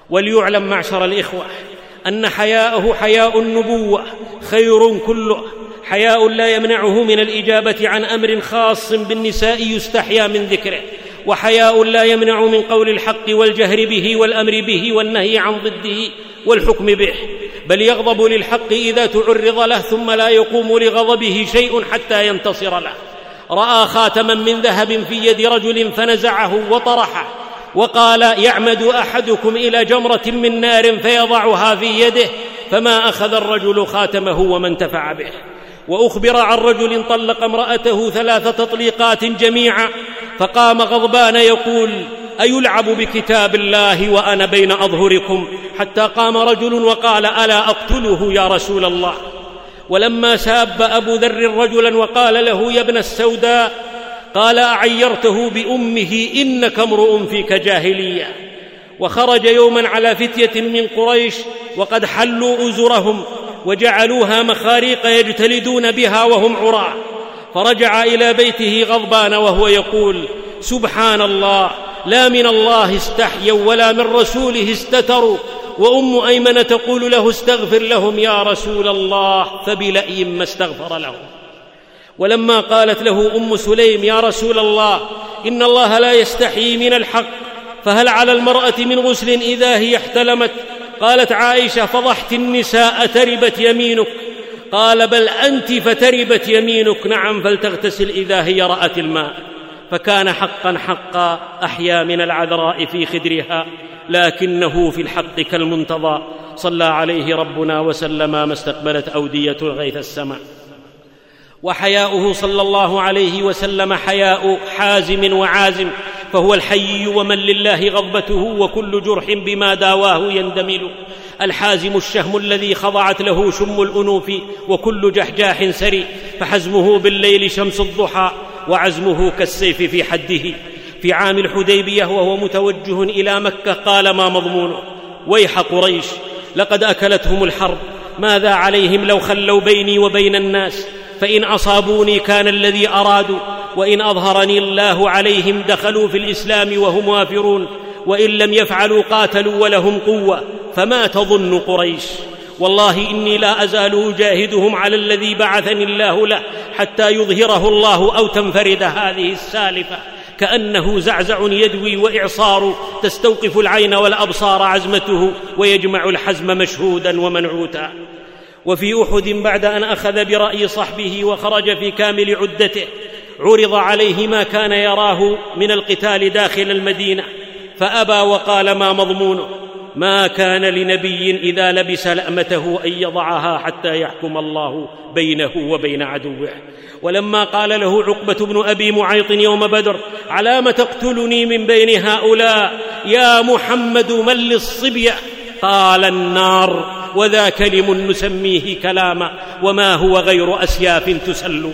وليعلم معشر الإخوة أن حياءه حياء النبوة خير كله. وحياء لا يمنعه من الإجابة عن أمر خاص بالنساء يستحيا من ذكره. وحياء لا يمنع من قول الحق والجهر به والأمر به والنهي عن ضده والحكم به. بل يغضب للحق إذا تعرض له ثم لا يقوم لغضبه شيء حتى ينتصر له. رأى خاتما من ذهب في يد رجل فنزعه وطرحه. وقال يعمد أحدكم إلى جمرة من نار فيضعها في يده فما أخذ الرجل خاتمه وما انتفع به. وأخبر عن رجل طلق امرأته ثلاث تطليقات جميعا فقام غضبان يقول أيلعب بكتاب الله وأنا بين أظهركم؟ حتى قام رجل وقال ألا أقتله يا رسول الله؟ ولما ساب أبو ذر رجلا وقال له يا ابن السوداء قال أعيرته بأمه إنك امرؤ فيك جاهلية. وخرج يوما على فتية من قريش وقد حلوا أزرهم وجعلوها مخاريق يجتلدون بها وهم عراه فرجع إلى بيته غضبان وهو يقول سبحان الله لا من الله استحيوا ولا من رسوله استتروا. وأم أيمن تقول له استغفر لهم يا رسول الله. فبلاي ما استغفر لهم. ولما قالت له أم سليم يا رسول الله إن الله لا يستحيي من الحق فهل على المرأة من غسل إذا هي احتلمت? قالت عائشة فضحت النساء تربت يمينك. قال بل أنت فتربت يمينك. نعم فلتغتسل إذا هي رأت الماء. فكان حقا حقا أحيا من العذراء في خدرها لكنه في الحق كالمنتظى. صلى عليه ربنا وسلم ما استقبلت أودية الغيث السماء. وحياؤه صلى الله عليه وسلم حياء حازم وعازم فهو الحي ومن لله غضبته وكل جرح بما داواه يندمل. الحازم الشهم الذي خضعت له شم الأنوف وكل جحجاح سري فحزمه بالليل شمس الضحى وعزمه كالسيف في حده. في عام الحديبية وهو متوجه إلى مكة قال ما مضمونه ويح قريش لقد أكلتهم الحرب ماذا عليهم لو خلوا بيني وبين الناس؟ فإن أصابوني كان الذي أرادوا وإن أظهرني الله عليهم دخلوا في الإسلام وهم وافرون وإن لم يفعلوا قاتلوا ولهم قوة فما تظن قريش؟ والله إني لا أزال أجاهدهم على الذي بعثني الله له حتى يظهره الله أو تنفرد هذه السالفة. كأنه زعزع يدوي وإعصار تستوقف العين والأبصار عزمته ويجمع الحزم مشهودا ومنعوتا. وفي أحد بعد أن أخذ برأي صحبه وخرج في كامل عدته عرض عليه ما كان يراه من القتال داخل المدينة فأبى وقال ما مضمونه؟ ما كان لنبي إذا لبس لأمته أن يضعها حتى يحكم الله بينه وبين عدوه. ولما قال له عقبة بن أبي معيط يوم بدر علام تقتلني من بين هؤلاء؟ يا محمد من للصبية؟ قال النار. وذا كلم نسميه كلاما وما هو غير أسياف تسل.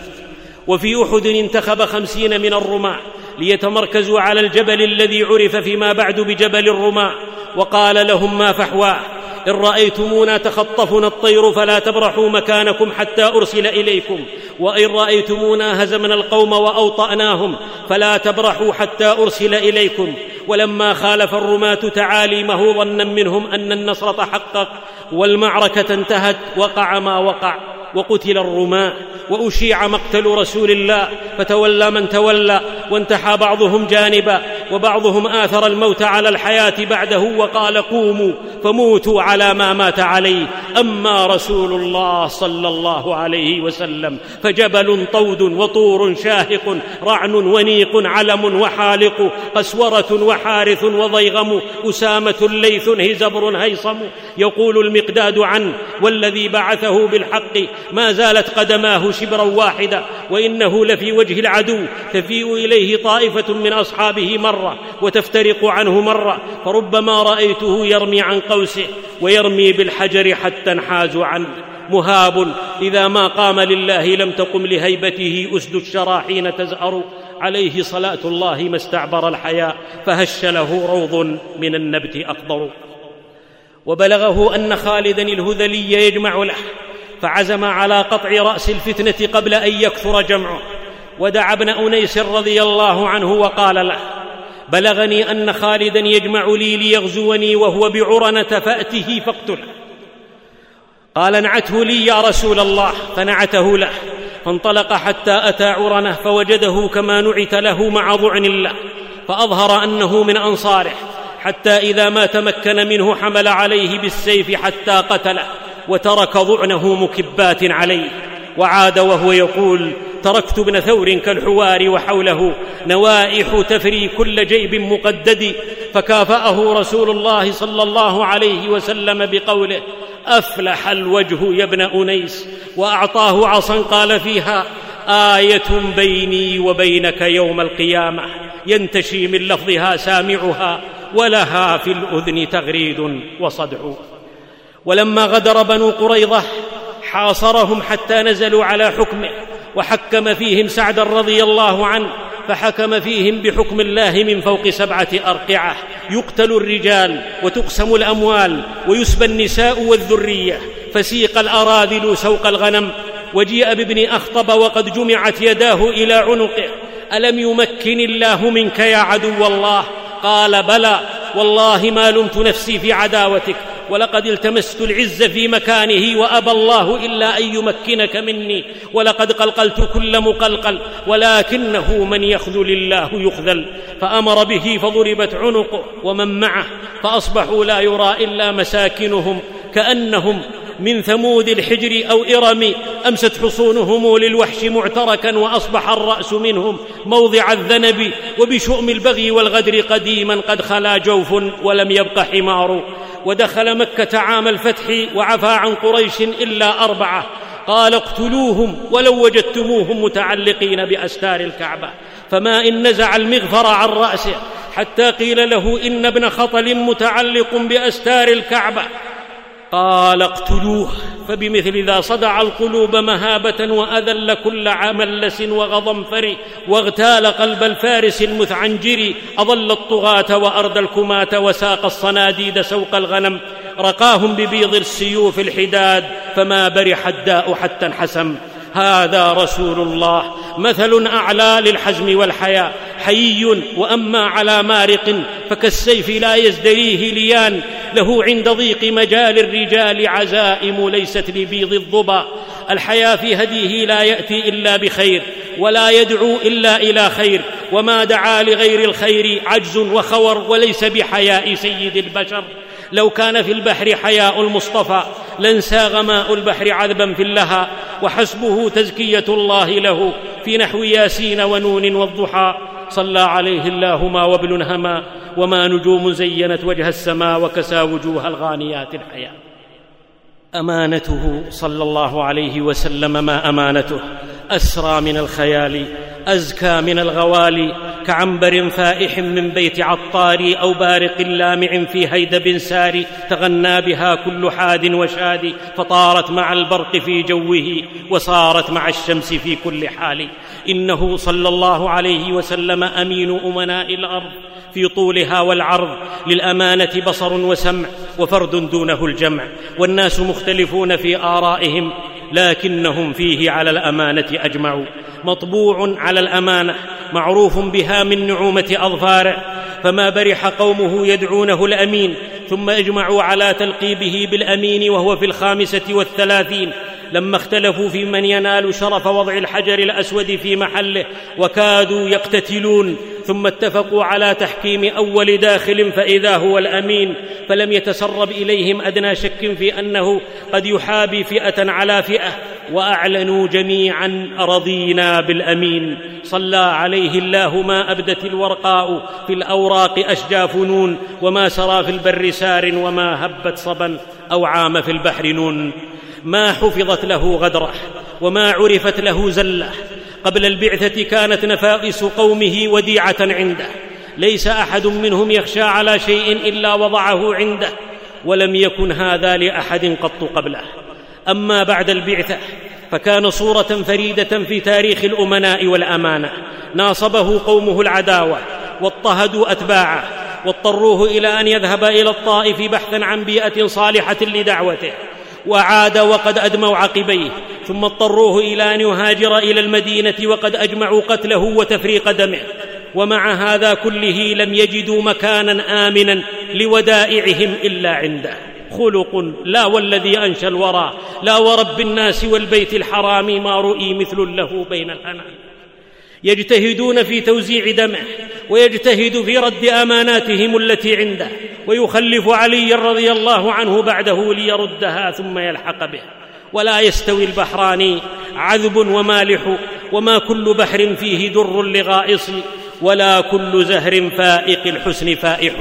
وفي أحد انتخب خمسين من الرماة ليتمركزوا على الجبل الذي عرف فيما بعد بجبل الرماة وقال لهم ما فحواه. إن رأيتمونا تخطفنا الطير فلا تبرحوا مكانكم حتى أرسل إليكم. وإن رأيتمونا هزمنا القوم وأوطأناهم فلا تبرحوا حتى أرسل إليكم. ولما خالف الرماة تعاليمه ظنا منهم أن النصر تحقق والمعركة انتهت وقع ما وقع. وقتل الرماة وأشيع مقتل رسول الله فتولى من تولى وانتحى بعضهم جانبا وبعضهم آثر الموت على الحياة بعده وقال قوموا فموتوا على ما مات عليه. أما رسول الله صلى الله عليه وسلم فجبل طود وطور شاهق رعن ونيق علم وحالق قسورة وحارث وضيغم أسامة ليث هزبر هيصم يقول المقداد عنه والذي بعثه بالحق ما زالت قدماه شبرا واحدا وإنه لفي وجه العدو تفيء إليه طائفة من أصحابه مرة وتفترق عنه مرة فربما رأيته يرمي عن قوسه ويرمي بالحجر حتى انحاز عنه. مهاب إذا ما قام لله لم تقم لهيبته أسد الشرى حين تزهر عليه صلاة الله ما استعبر الحياء فهش له روض من النبت اخضر وبلغه أن خالدا الهذلي يجمع له. فعزم على قطع رأس الفتنة قبل أن يكثر جمعه. ودعا ابن أنيس رضي الله عنه وقال له بلغني أن خالدا يجمع لي ليغزوني وهو بعرنة فأته فاقتله. قال نعته لي يا رسول الله. فنعته له فانطلق حتى أتى عرنة فوجده كما نعت له مع ضعن له فأظهر أنه من أنصاره حتى إذا ما تمكن منه حمل عليه بالسيف حتى قتله. وترك ضعنه مكبات عليه وعاد وهو يقول تركت ابن ثور كالحوار وحوله نوائح تفري كل جيب مقدد فكافأه رسول الله صلى الله عليه وسلم بقوله أفلح الوجه يا ابن أنيس وأعطاه عصا قال فيها آية بيني وبينك يوم القيامة ينتشي من لفظها سامعها ولها في الأذن تغريد وصدع. ولما غدر بنو قريظة حاصرهم حتى نزلوا على حكمه وحكم فيهم سعدا رضي الله عنه فحكم فيهم بحكم الله من فوق سبعة أرقعة. يقتل الرجال وتقسم الأموال ويسبى النساء والذرية. فسيق الأراذل سوق الغنم وجيء بابن أخطب وقد جمعت يداه إلى عنقه. ألم يمكن الله منك يا عدو الله؟ قال بلى والله ما لمت نفسي في عداوتك. ولقد التمست العز في مكانه وأبى الله إلا أن يمكنك مني ولقد قلقلت كل مقلقل ولكنه من يخذل الله يخذل فأمر به فضربت عنقه ومن معه فأصبحوا لا يرى إلا مساكنهم كأنهم من ثمود الحجر أو إرم أمست حصونهم للوحش معتركا وأصبح الرأس منهم موضع الذنب وبشؤم البغي والغدر قديما قد خلا جوف ولم يبق حمار ودخل مكة عام الفتح وعفى عن قريش إلا أربعة قال اقتلوهم ولو وجدتموهم متعلقين بأستار الكعبة فما إن نزع المغفر عن رأسه حتى قيل له إن ابن خطل متعلق بأستار الكعبة قال اقتلوه فبمثل ذا صدع القلوب مهابة وأذل كل عملس وغضنفر واغتال قلب الفارس المثعنجر أضل الطغاة واردى الكماة وساق الصناديد سوق الغنم. رقاهم ببيض السيوف الحداد فما برح الداء حتى انحسم. هذا رسول الله مثل أعلى للحزم والحياء حيي وأما على مارق فكالسيف لا يزدريه ليان. له عند ضيق مجال الرجال عزائم ليست لبيض الظبا الحيا في هديه لا يأتي إلا بخير ولا يدعو إلا إلى خير. وما دعا لغير الخير عجز وخور وليس بحياء سيد البشر. لو كان في البحر حياء المصطفى لانساغ ماء البحر عذبا في اللها وحسبه تزكية الله له في نحو ياسين ونون والضحى. صلى عليه الله ما وبل هما. وما نجوم زينت وجه السماء وكسى وجوه الغانيات الحياة. أمانته صلى الله عليه وسلم ما أمانته. أسرى من الخيال أزكى من الغوالي كعنبر فائح من بيت عطار أو بارق لامع في هيدب سار تغنى بها كل حاد وشاد فطارت مع البرق في جوه وصارت مع الشمس في كل حال. إنه صلى الله عليه وسلم أمين أمناء الأرض في طولها والعرض للأمانة بصر وسمع وفرد دونه الجمع والناس مختلفون في آرائهم لكنهم فيه على الأمانة اجمعوا مطبوع على الأمانة معروف بها من نعومة أظفاره. فما برح قومه يدعونه الأمين ثم أجمعوا على تلقيبه بالأمين وهو في الخامسة والثلاثين. لما اختلفوا في من ينال شرف وضع الحجر الأسود في محله وكادوا يقتتلون. ثم اتفقوا على تحكيم أول داخل فإذا هو الأمين فلم يتسرب إليهم أدنى شك في أنه قد يحابي فئة على فئة وأعلنوا جميعا رضينا بالأمين. صلى عليه الله ما أبدت الورقاء في الأوراق اشجى فنون وما سرى في البر سار وما هبت صبا أو عام في البحر نون. ما حفظت له غدرة وما عرفت له زلة قبل البعثة كانت نفائس قومه وديعة عنده. ليس أحد منهم يخشى على شيء إلا وضعه عنده ولم يكن هذا لأحد قط قبله. أما بعد البعثة فكان صورة فريدة في تاريخ الأمناء والأمانة. ناصبه قومه العداوة واضطهدوا أتباعه واضطروه إلى أن يذهب إلى الطائف بحثا عن بيئة صالحة لدعوته. وعاد وقد أدموا عقبيه ثم اضطروه إلى أن يهاجر إلى المدينة وقد أجمعوا قتله وتفريق دمه. ومع هذا كله لم يجدوا مكانا آمنا لودائعهم إلا عنده. خلق لا والذي أنشأ الورى. لا ورب الناس والبيت الحرام ما رؤي مثل له بين الأنام. يجتهدون في توزيع دمه ويجتهد في رد أماناتهم التي عنده. ويخلف علي رضي الله عنه بعده ليردها ثم يلحق به. ولا يستوي البحران عذب ومالح وما كل بحر فيه در لغائص ولا كل زهر فائق الحسن فائح.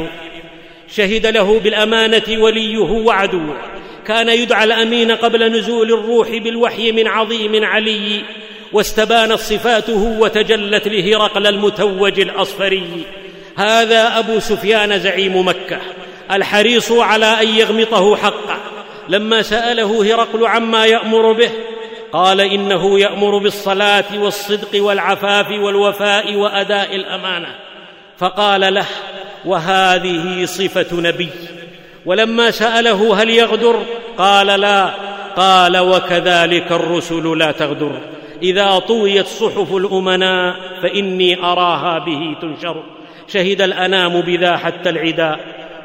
شهد له بالأمانة وليه وعدوه كان يدعى الأمين قبل نزول الروح بالوحي من عظيم علي واستبانت صفاته وتجلت لهرقل المتوج الأصفري. هذا أبو سفيان زعيم مكة الحريص على أن يغمطه حقه. لما سأله هرقل عما يأمر به قال إنه يأمر بالصلاة والصدق والعفاف والوفاء وأداء الأمانة. فقال له وهذه صفة نبي. ولما سأله هل يغدر قال لا. قال وكذلك الرسل لا تغدر. إذا طويت صحف الأمناء فإني أراها به تنشر. شهد الأنام بذا حتى العداء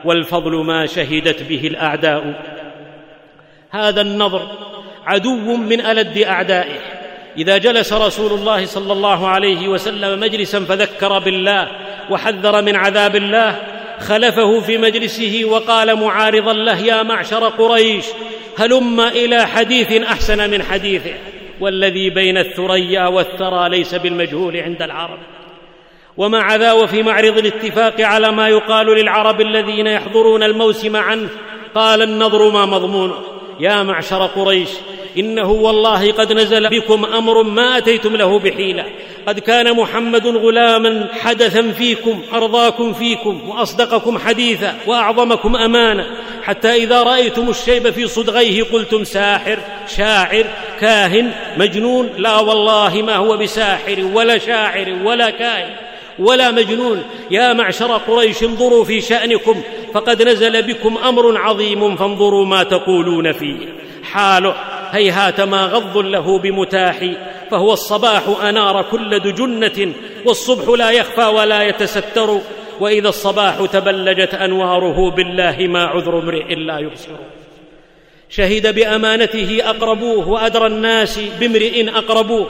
والفضل ما شهدت به الأعداء. هذا النظر عدو من ألد أعدائه. إذا جلس رسول الله صلى الله عليه وسلم مجلسا فذكر بالله وحذر من عذاب الله خلفه في مجلسه وقال معارضا له يا معشر قريش هلم إلى حديث أحسن من حديثه والذي بين الثريا والثرى ليس بالمجهول عند العرب. ومع ذا وفي معرض الاتفاق على ما يقال للعرب الذين يحضرون الموسم عنه قال النضر ما مضمونه. يا معشر قريش إنه والله قد نزل بكم أمر ما أتيتم له بحيلة. قد كان محمد غلاما حدثا فيكم أرضاكم فيكم وأصدقكم حديثا وأعظمكم أمانة. حتى إذا رأيتم الشيب في صدغيه قلتم ساحر شاعر كاهن مجنون. لا والله ما هو بساحر ولا شاعر ولا كاهن. ولا مجنون. يا معشر قريش انظروا في شأنكم فقد نزل بكم أمر عظيم فانظروا ما تقولون فيه. حاله هيهات ما غض له بمتاح فهو الصباح أنار كل دجنة والصبح لا يخفى ولا يتستر. وإذا الصباح تبلجت أنواره بالله ما عذر امرئ لا يبصر. شهد بأمانته أقربوه وأدرى الناس بامرئ أقربوه.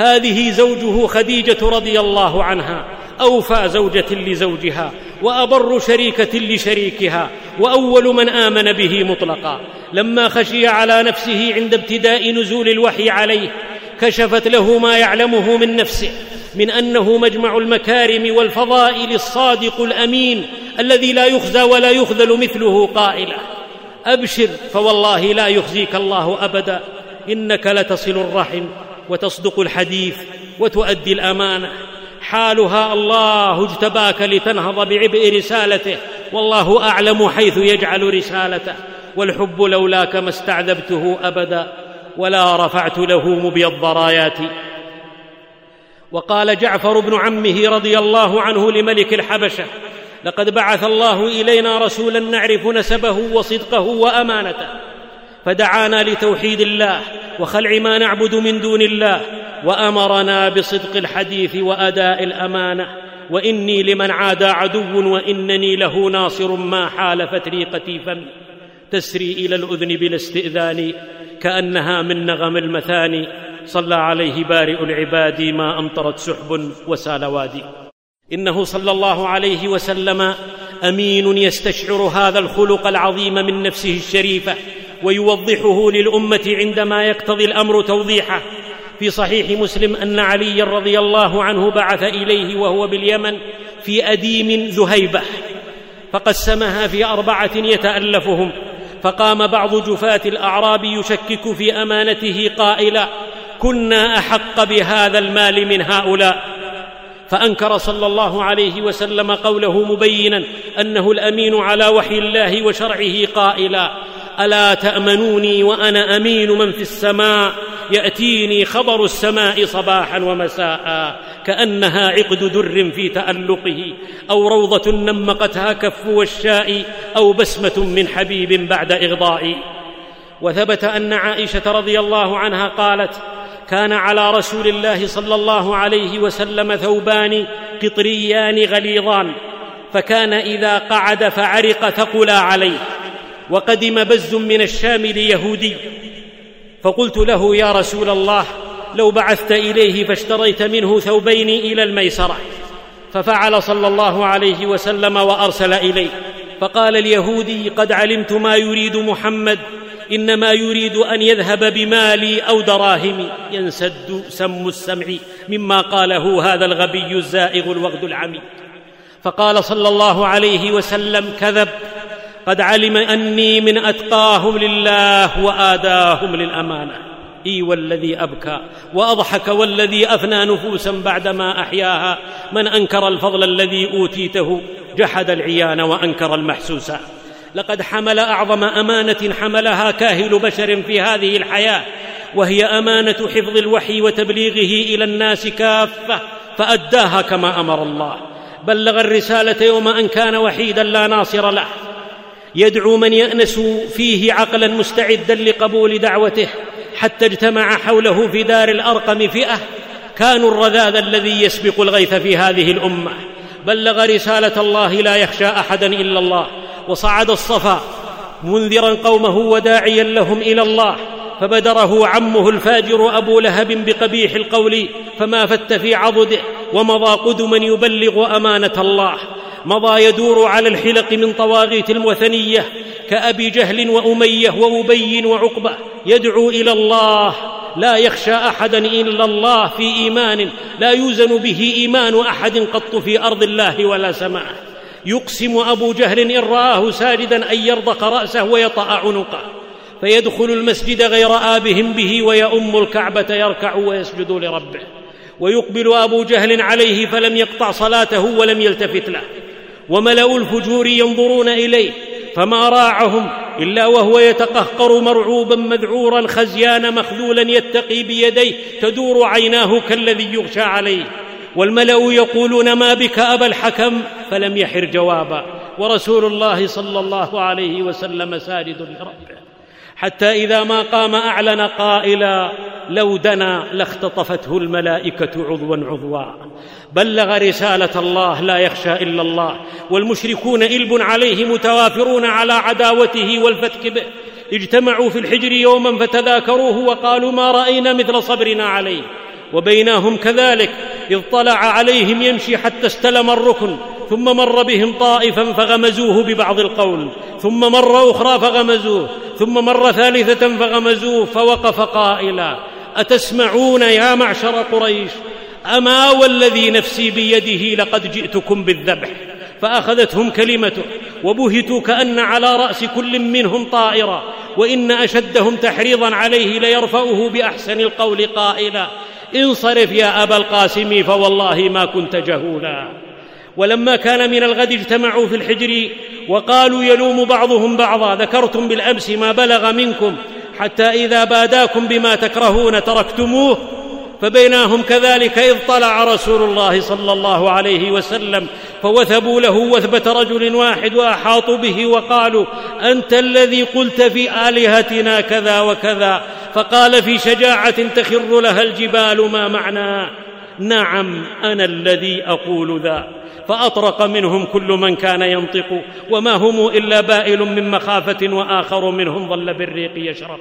هذه زوجه خديجة رضي الله عنها أوفى زوجة لزوجها وأبر شريكة لشريكها وأول من آمن به مطلقا. لما خشي على نفسه عند ابتداء نزول الوحي عليه كشفت له ما يعلمه من نفسه من أنه مجمع المكارم والفضائل الصادق الأمين الذي لا يخزى ولا يخذل مثله قائلا. أبشر فوالله لا يخزيك الله أبدا إنك لتصل الرحم. وتصدق الحديث وتؤدي الأمانة. حالها الله اجتباك لتنهض بعبء رسالته والله أعلم حيث يجعل رسالته. والحب لولاك ما استعذبته أبدا ولا رفعت له مبيض راياتي وقال جعفر بن عمه رضي الله عنه لملك الحبشة لقد بعث الله إلينا رسولا نعرف نسبه وصدقه وأمانته فدعانا لتوحيد الله وخلع ما نعبد من دون الله وأمرنا بصدق الحديث وأداء الأمانة. وإني لمن عادى عدو وإنني له ناصر ما حالفت ريقتي فم. تسري إلى الأذن بلا استئذان كأنها من نغم المثاني. صلى عليه بارئ العباد ما أمطرت سحب وسال وادي. إنه صلى الله عليه وسلم أمين يستشعر هذا الخلق العظيم من نفسه الشريفة. ويوضحه للأمة عندما يقتضي الأمر توضيحه. في صحيح مسلم أن عليا رضي الله عنه بعث إليه وهو باليمن في أديم ذهيبة فقسمها في أربعة يتألفهم. فقام بعض جفاة الأعراب يشكك في أمانته قائلا كنا أحق بهذا المال من هؤلاء. فأنكر صلى الله عليه وسلم قوله مبينا أنه الأمين على وحي الله وشرعه قائلا ألا تأمنوني وأنا أمين من في السماء؟ يأتيني خبر السماء صباحا ومساء كأنها عقد در في تألقه أو روضة نمقتها كف والشاء أو بسمة من حبيب بعد إغضاء. وثبت أن عائشة رضي الله عنها قالت كان على رسول الله صلى الله عليه وسلم ثوبان قطريان غليظان فكان إذا قعد فعرق ثقلا عليه. وقدم بز من الشام ليهودي. فقلت له يا رسول الله لو بعثت إليه فاشتريت منه ثوبين إلى الميسرة. ففعل صلى الله عليه وسلم وأرسل إليه. فقال اليهودي قد علمت ما يريد محمد إنما يريد أن يذهب بمالي أو دراهمي ينسد سم السمع مما قاله هذا الغبي الزائغ الوغد العميد فقال صلى الله عليه وسلم كذب قد علم أني من أتقاهم لله واداهم للأمانة. إي والذي أبكى وأضحك والذي أفنى نفوسا بعدما أحياها. من أنكر الفضل الذي أوتيته جحد العيان وأنكر المحسوسات لقد حمل أعظم أمانة حملها كاهل بشر في هذه الحياة وهي أمانة حفظ الوحي وتبليغه إلى الناس كافة فأداها كما أمر الله. بلغ الرسالة يوم أن كان وحيدا لا ناصر له. يدعو من يأنس فيه عقلا مستعدا لقبول دعوته حتى اجتمع حوله في دار الأرقم فئة. كانوا الرذاذ الذي يسبق الغيث في هذه الأمة. بلغ رسالة الله لا يخشى أحدا إلا الله وصعد الصفا منذرا قومه وداعيا لهم إلى الله. فبدره عمه الفاجر أبو لهب بقبيح القول فما فت في عضده ومضى قدما يبلغ أمانة الله. مضى يدور على الحلق من طواغيت الوثنية كأبي جهل وأمية وأبي وعقبة يدعو إلى الله. لا يخشى أحدا إلا الله في إيمان. لا يوزن به إيمان أحد قط في أرض الله ولا سماء. يقسم أبو جهل إن رآه ساجدا أن يرضق رأسه ويطأ عنقه. فيدخل المسجد غير آبهم به ويؤم الكعبة يركع ويسجد لربه. ويقبل أبو جهل عليه فلم يقطع صلاته ولم يلتفت له. وملأ الفجور ينظرون إليه فما راعهم إلا وهو يتقهقر مرعوبا مذعورا خزيان مخذولا يتقي بيديه تدور عيناه كالذي يغشى عليه. والملأ يقولون ما بك أبا الحكم؟ فلم يحر جوابا. ورسول الله صلى الله عليه وسلم ساجد لربه. حتى إذا ما قام أعلن قائلا لو دنا لاختطفته الملائكة عضوا عضوا. بلغ رسالة الله لا يخشى إلا الله. والمشركون إلب عليه متوافرون على عداوته والفتك به. اجتمعوا في الحجر يوما فتذاكروه وقالوا ما رأينا مثل صبرنا عليه. وبيناهم كذلك إذ طلع عليهم يمشي حتى استلم الركن. ثم مر بهم طائفا فغمزوه ببعض القول ثم مرة أخرى فغمزوه ثم مرة ثالثة فغمزوه فوقف قائلا أتسمعون يا معشر قريش؟ أما والذي نفسي بيده لقد جئتكم بالذبح فأخذتهم كلمته وبهتوا كأن على رأس كل منهم طائرا وإن أشدهم تحريضا عليه ليرفعه بأحسن القول قائلا انصرف يا أبا القاسم فوالله ما كنت جهولا. ولما كان من الغد اجتمعوا في الحجر وقالوا يلوم بعضهم بعضا ذكرتم بالأمس ما بلغ منكم حتى إذا باداكم بما تكرهون تركتموه فبينهم كذلك إذ طلع رسول الله صلى الله عليه وسلم فوثبوا له وثبه رجل واحد وأحاطوا به وقالوا أنت الذي قلت في آلهتنا كذا وكذا فقال في شجاعة تخر لها الجبال ما معناه نعم أنا الذي أقول ذا. فأطرق منهم كل من كان ينطق وما هم إلا بائل من مخافة وآخر منهم ظل بالريق يشرق.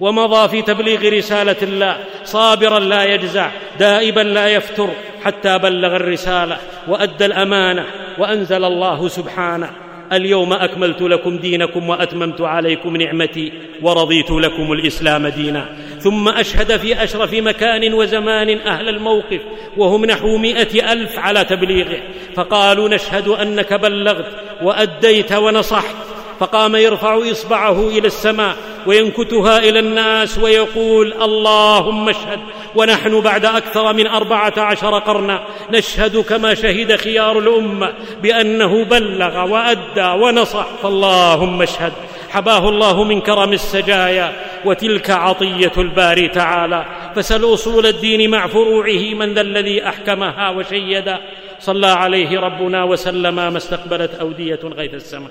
ومضى في تبليغ رسالة الله صابرا لا يجزع دائبا لا يفتر حتى بلغ الرسالة وأدى الأمانة وأنزل الله سبحانه. اليوم أكملت لكم دينكم وأتممت عليكم نعمتي ورضيت لكم الإسلام دينا. ثم أشهد في أشرف مكان وزمان أهل الموقف وهم نحو مائه ألف على تبليغه. فقالوا نشهد أنك بلغت وأديت ونصحت. فقام يرفع إصبعه إلى السماء وينكتها إلى الناس ويقول اللهم اشهد ونحن بعد أكثر من أربعة عشر قرنا نشهد كما شهد خيار الأمة بأنه بلغ وأدى ونصح. فاللهم اشهد. حباه الله من كرم السجايا وتلك عطية الباري تعالى. فسل أصول الدين مع فروعه من ذا الذي أحكمها وشيدا صلى عليه ربنا وسلم ما استقبلت أودية غيث السماء.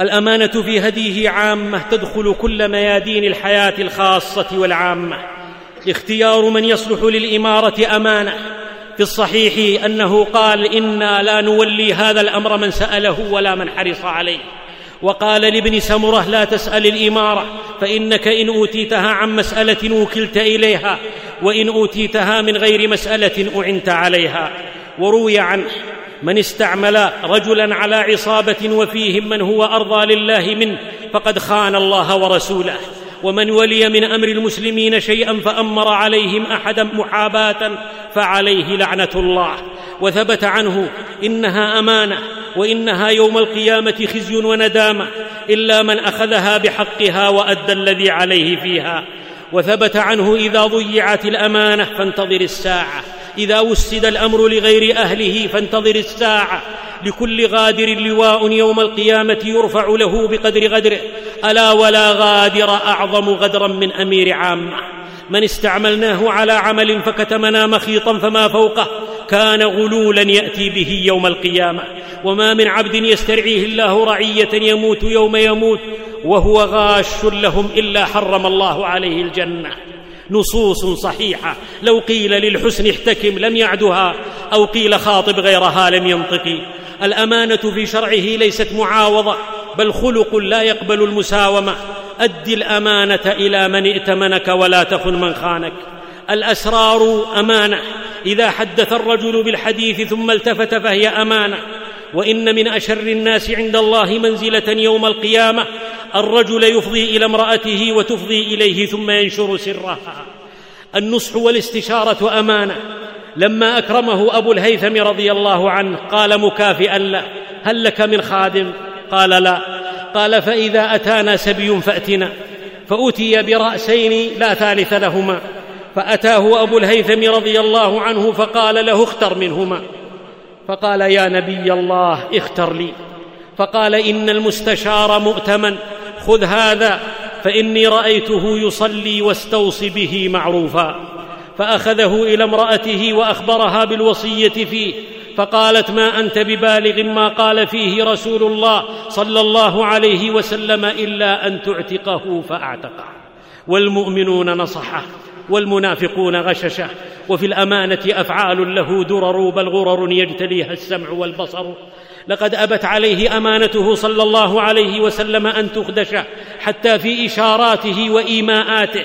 الأمانة في هديه عامة تدخل كل ميادين الحياة الخاصة والعامة. اختيار من يصلح للإمارة أمانة. في الصحيح أنه قال إنا لا نولي هذا الأمر من سأله ولا من حرص عليه. وقال لابن سمرة لا تسأل الإمارة فإنك إن أوتيتها عن مسألة وكلت إليها وإن أوتيتها من غير مسألة أعنت عليها. وروي عنه من استعمل رجلا على عصابة وفيهم من هو أرضى لله منه فقد خان الله ورسوله. ومن ولي من أمر المسلمين شيئا فأمر عليهم احدا محاباه فعليه لعنة الله. وثبت عنه إنها أمانة وإنها يوم القيامة خزي وندامه إلا من أخذها بحقها وأدى الذي عليه فيها. وثبت عنه إذا ضيعت الأمانة فانتظر الساعة. إذا وسد الأمر لغير أهله فانتظر الساعة. لكل غادر لواء يوم القيامة يرفع له بقدر غدره. ألا ولا غادر أعظم غدرا من أمير عامه من استعملناه على عمل فكتمنا مخيطا فما فوقه. كان غلولا يأتي به يوم القيامة. وما من عبد يسترعيه الله رعية يموت يوم يموت. وهو غاش لهم إلا حرم الله عليه الجنة. نصوص صحيحة. لو قيل للحسن احتكم لم يعدها أو قيل خاطب غيرها لم ينطق. الأمانة في شرعه ليست معاوضة بل خلق لا يقبل المساومة. أد الأمانة إلى من ائتمنك ولا تخن من خانك. الأسرار أمانة. إذا حدث الرجل بالحديث ثم التفت فهي أمانة. وإن من أشر الناس عند الله منزلة يوم القيامة الرجل يفضي إلى امرأته وتفضي إليه ثم ينشر سرها النصح والاستشارة أمانة. لما أكرمه أبو الهيثم رضي الله عنه قال مكافئا له هل لك من خادم؟ قال لا. قال فإذا أتانا سبي فأتنا. فاتي برأسين لا ثالث لهما. فأتاه أبو الهيثم رضي الله عنه فقال له اختر منهما. فقال يا نبي الله اختر لي. فقال إن المستشار مؤتمن خذ هذا فإني رأيته يصلي واستوص به معروفا. فأخذه إلى امرأته وأخبرها بالوصية فيه فقالت ما أنت ببالغ ما قال فيه رسول الله صلى الله عليه وسلم إلا أن تعتقه فأعتقه. والمؤمنون نصحه. والمنافقون غششه وفي الأمانة أفعال له درر بل غرر يجتليها السمع والبصر. لقد أبت عليه أمانته صلى الله عليه وسلم أن تخدش حتى في إشاراته وإيماءاته.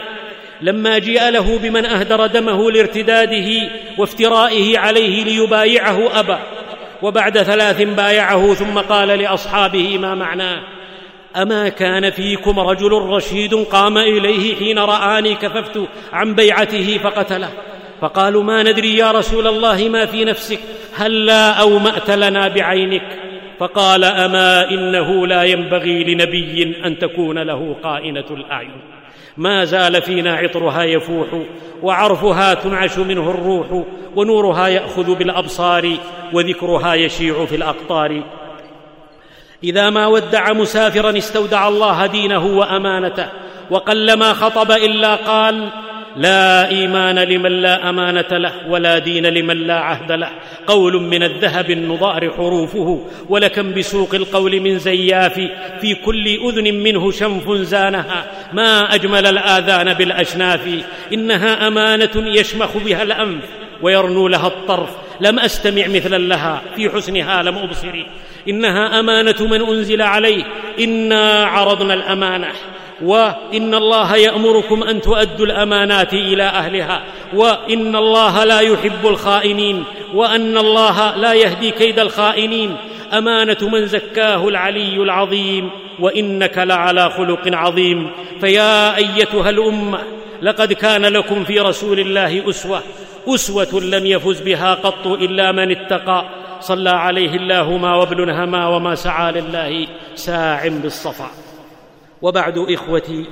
لما جيء له بمن أهدر دمه لارتداده وافترائه عليه ليبايعه ابى وبعد ثلاث بايعه ثم قال لأصحابه ما معناه؟ أما كان فيكم رجل رشيد قام إليه حين رآني كففت عن بيعته فقتله. فقالوا ما ندري يا رسول الله ما في نفسك. هل لا اومات لنا بعينك؟ فقال أما إنه لا ينبغي لنبي أن تكون له قائنة الأعين. ما زال فينا عطرها يفوح وعرفها تنعش منه الروح ونورها يأخذ بالأبصار وذكرها يشيع في الأقطار. إذا ما ودع مسافرا استودع الله دينه وأمانته وقلما خطب إلا قال لا إيمان لمن لا أمانة له ولا دين لمن لا عهد له. قول من الذهب النضار حروفه ولكم بسوق القول من زياف في كل أذن منه شنف زانها ما أجمل الآذان بالاشناف إنها أمانة يشمخ بها الأنف ويرنو لها الطرف لم أستمع مثلا لها في حسنها لم أبصر. إنها أمانة من أنزل عليه. إنا عرضنا الأمانة. وإن الله يأمركم أن تؤدوا الأمانات إلى أهلها. وإن الله لا يحب الخائنين. وأن الله لا يهدي كيد الخائنين. أمانة من زكاه العلي العظيم. وإنك لعلى خلق عظيم. فيا أيتها الأمة لقد كان لكم في رسول الله أسوة. أسوة لم يفز بها قط إلا من اتقى. صلى عليه الله ما وابن هما وما سعى لله ساع بالصفا. وبعد إخوتي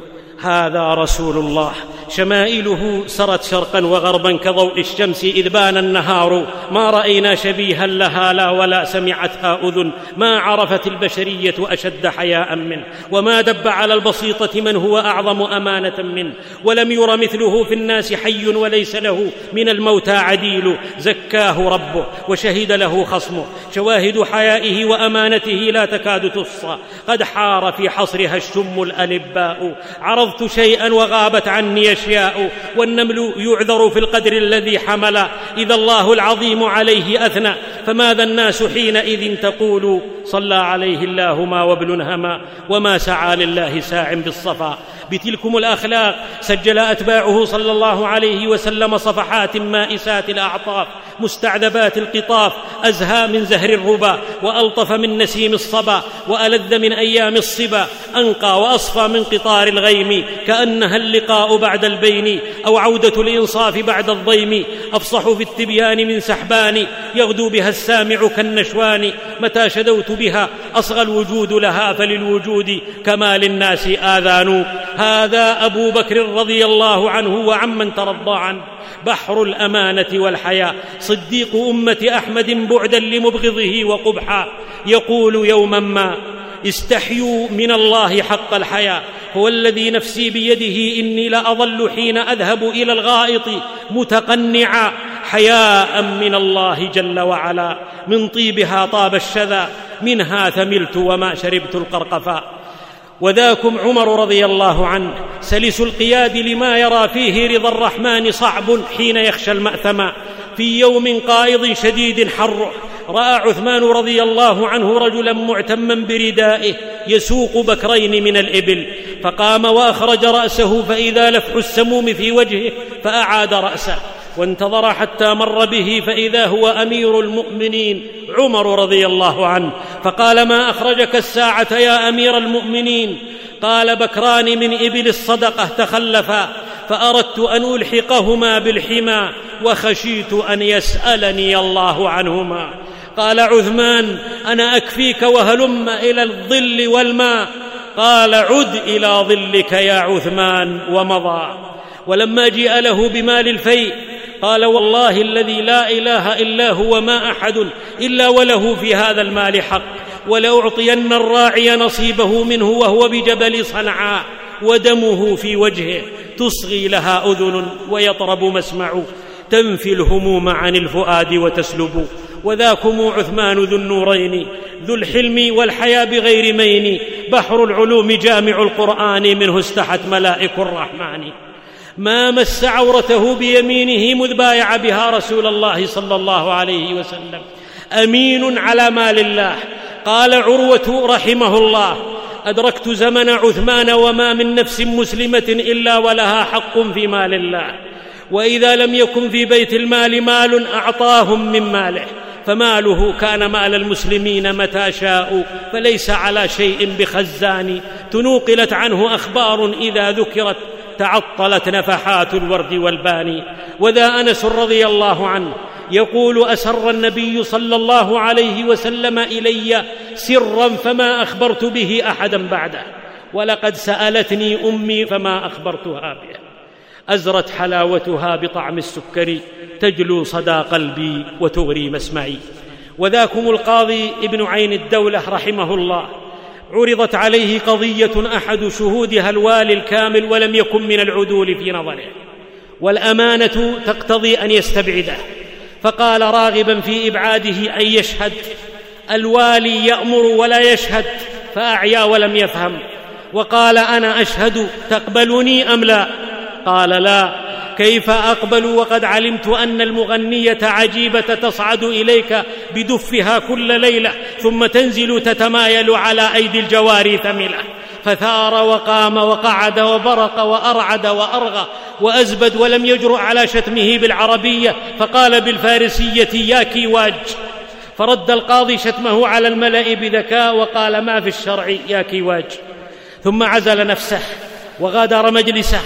هذا رسول الله. شمائله سرت شرقا وغربا كضوء الشمس إذ بان النهار. ما رأينا شبيها لها لا ولا سمعتها أذن. ما عرفت البشرية أشد حياء منه. وما دب على البسيطة من هو أعظم أمانة منه. ولم ير مثله في الناس حي وليس له. من الموتى عديل. زكاه ربه وشهد له خصمه. شواهد حيائه وأمانته لا تكاد تحصى قد حار في حصرها الشم الالباء عرضت حفظت شيئا وغابت عني اشياء والنمل يعذر في القدر الذي حمل. إذا الله العظيم عليه أثنى. فماذا الناس حينئذ تقول؟ صلى عليه الله ما وابل هما وما سعى لله ساع بالصفا. بتلكم الأخلاق سجل أتباعه صلى الله عليه وسلم صفحات مائسات الأعطاف مستعذبات القطاف أزهى من زهر الربا وألطف من نسيم الصبا وألذ من أيام الصبا أنقى وأصفى من قطار الغيم كأنها اللقاء بعد البين أو عودة الإنصاف بعد الضيم أفصح في التبيان من سحبان يغدو بها السامع كالنشوان متى شدوت بها أصغى الوجود لها فللوجود كما للناس آذان هذا أبو بكر رضي الله عنه وعمن ترضى عنه. بحر الأمانة والحياء صديق أمة أحمد بعدا لمبغضه وقبحا. يقول يوما ما استحيوا من الله حق الحياء هو الذي نفسي بيده إني لاظل حين أذهب إلى الغائط متقنعا. حياء من الله جل وعلا. من طيبها طاب الشذا. منها ثملت وما شربت القرقفاء وذاكم عمر رضي الله عنه. سلس القياد لما يرى فيه رضا الرحمن صعب حين يخشى الماثما في يوم قائض شديد حره رأى عثمان رضي الله عنه رجلا معتما بردائه يسوق بكرين من الإبل. فقام وأخرج رأسه فإذا لفح السموم في وجهه فأعاد رأسه. وانتظر حتى مر به فإذا هو أمير المؤمنين. عمر رضي الله عنه. فقال ما أخرجك الساعة يا أمير المؤمنين؟ قال بكران من إبل الصدقة تخلفا فأردت أن ألحقهما بالحمى وخشيت أن يسألني الله عنهما. قال عثمان أنا أكفيك وهلم إلى الظل والماء. قال عد إلى ظلك يا عثمان ومضى. ولما جيء له بمال الفيء قال والله الذي لا إله إلا هو ما أحد إلا وله في هذا المال حق ولأعطين الراعي نصيبه منه وهو بجبل صنعاء ودمه في وجهه تصغي لها أذن ويطرب مسمع تنفي الهموم عن الفؤاد وتسلب وذاكم عثمان ذو النورين ذو الحلم والحيا بغير مين بحر العلوم جامع القرآن منه استحت ملائك الرحمن ما مس عورته بيمينه مذ بايع بها رسول الله صلى الله عليه وسلم. أمين على مال الله. قال عروة رحمه الله أدركت زمن عثمان وما من نفس مسلمة إلا ولها حق في مال الله. وإذا لم يكن في بيت المال مال أعطاهم من ماله فماله كان مال المسلمين متى شاءوا فليس على شيء بخزان. تنوقلت عنه أخبار إذا ذكرت تعطلت نفحات الورد والباني وذا أنس رضي الله عنه يقول أسر النبي صلى الله عليه وسلم إلي سرا فما أخبرت به أحدا بعده. ولقد سألتني أمي فما أخبرتها به. أزرت حلاوتها بطعم السكر تجلو صدى قلبي وتغري مسمعي. وذاكم القاضي ابن عين الدولة رحمه الله. عرضت عليه قضية أحد شهودها الوالي الكامل ولم يكن من العدول في نظره والأمانة تقتضي أن يستبعده. فقال راغبا في إبعاده أن يشهد الوالي يأمر ولا يشهد فأعيا ولم يفهم. وقال أنا أشهد تقبلني أم لا؟ قال لا. كيف أقبل وقد علمت أن المغنية عجيبة تصعد إليك بدفها كل ليلة ثم تنزل تتمايل على أيدي الجواري ثمله فثار وقام وقعد وبرق وأرعد وأرغى وأزبد ولم يجرؤ على شتمه بالعربية فقال بالفارسية يا كيواج فرد القاضي شتمه على الملأ بذكاء وقال ما في الشرع يا كيواج ثم عزل نفسه وغادر مجلسه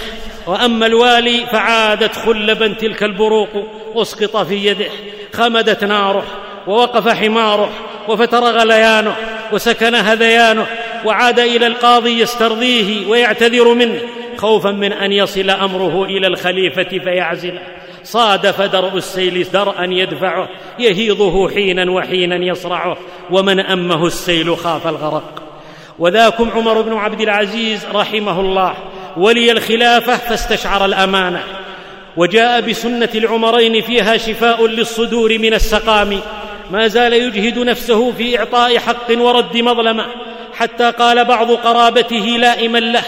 وأما الوالي فعادت خلبا تلك البروق أسقط في يده خمدت ناره ووقف حماره وفتر غليانه وسكن هذيانه وعاد إلى القاضي يسترضيه ويعتذر منه خوفا من أن يصل أمره إلى الخليفة فيعزله صادف درء السيل درءا يدفعه يهيضه حينا وحينا يصرعه ومن أمه السيل خاف الغرق. وذاكم عمر بن عبد العزيز رحمه الله ولي الخلافه فاستشعر الأمانة. وجاء بسنة العمرين فيها شفاء للصدور من السقام. ما زال يجهد نفسه في إعطاء حق ورد مظلمة. حتى قال بعض قرابته لائما له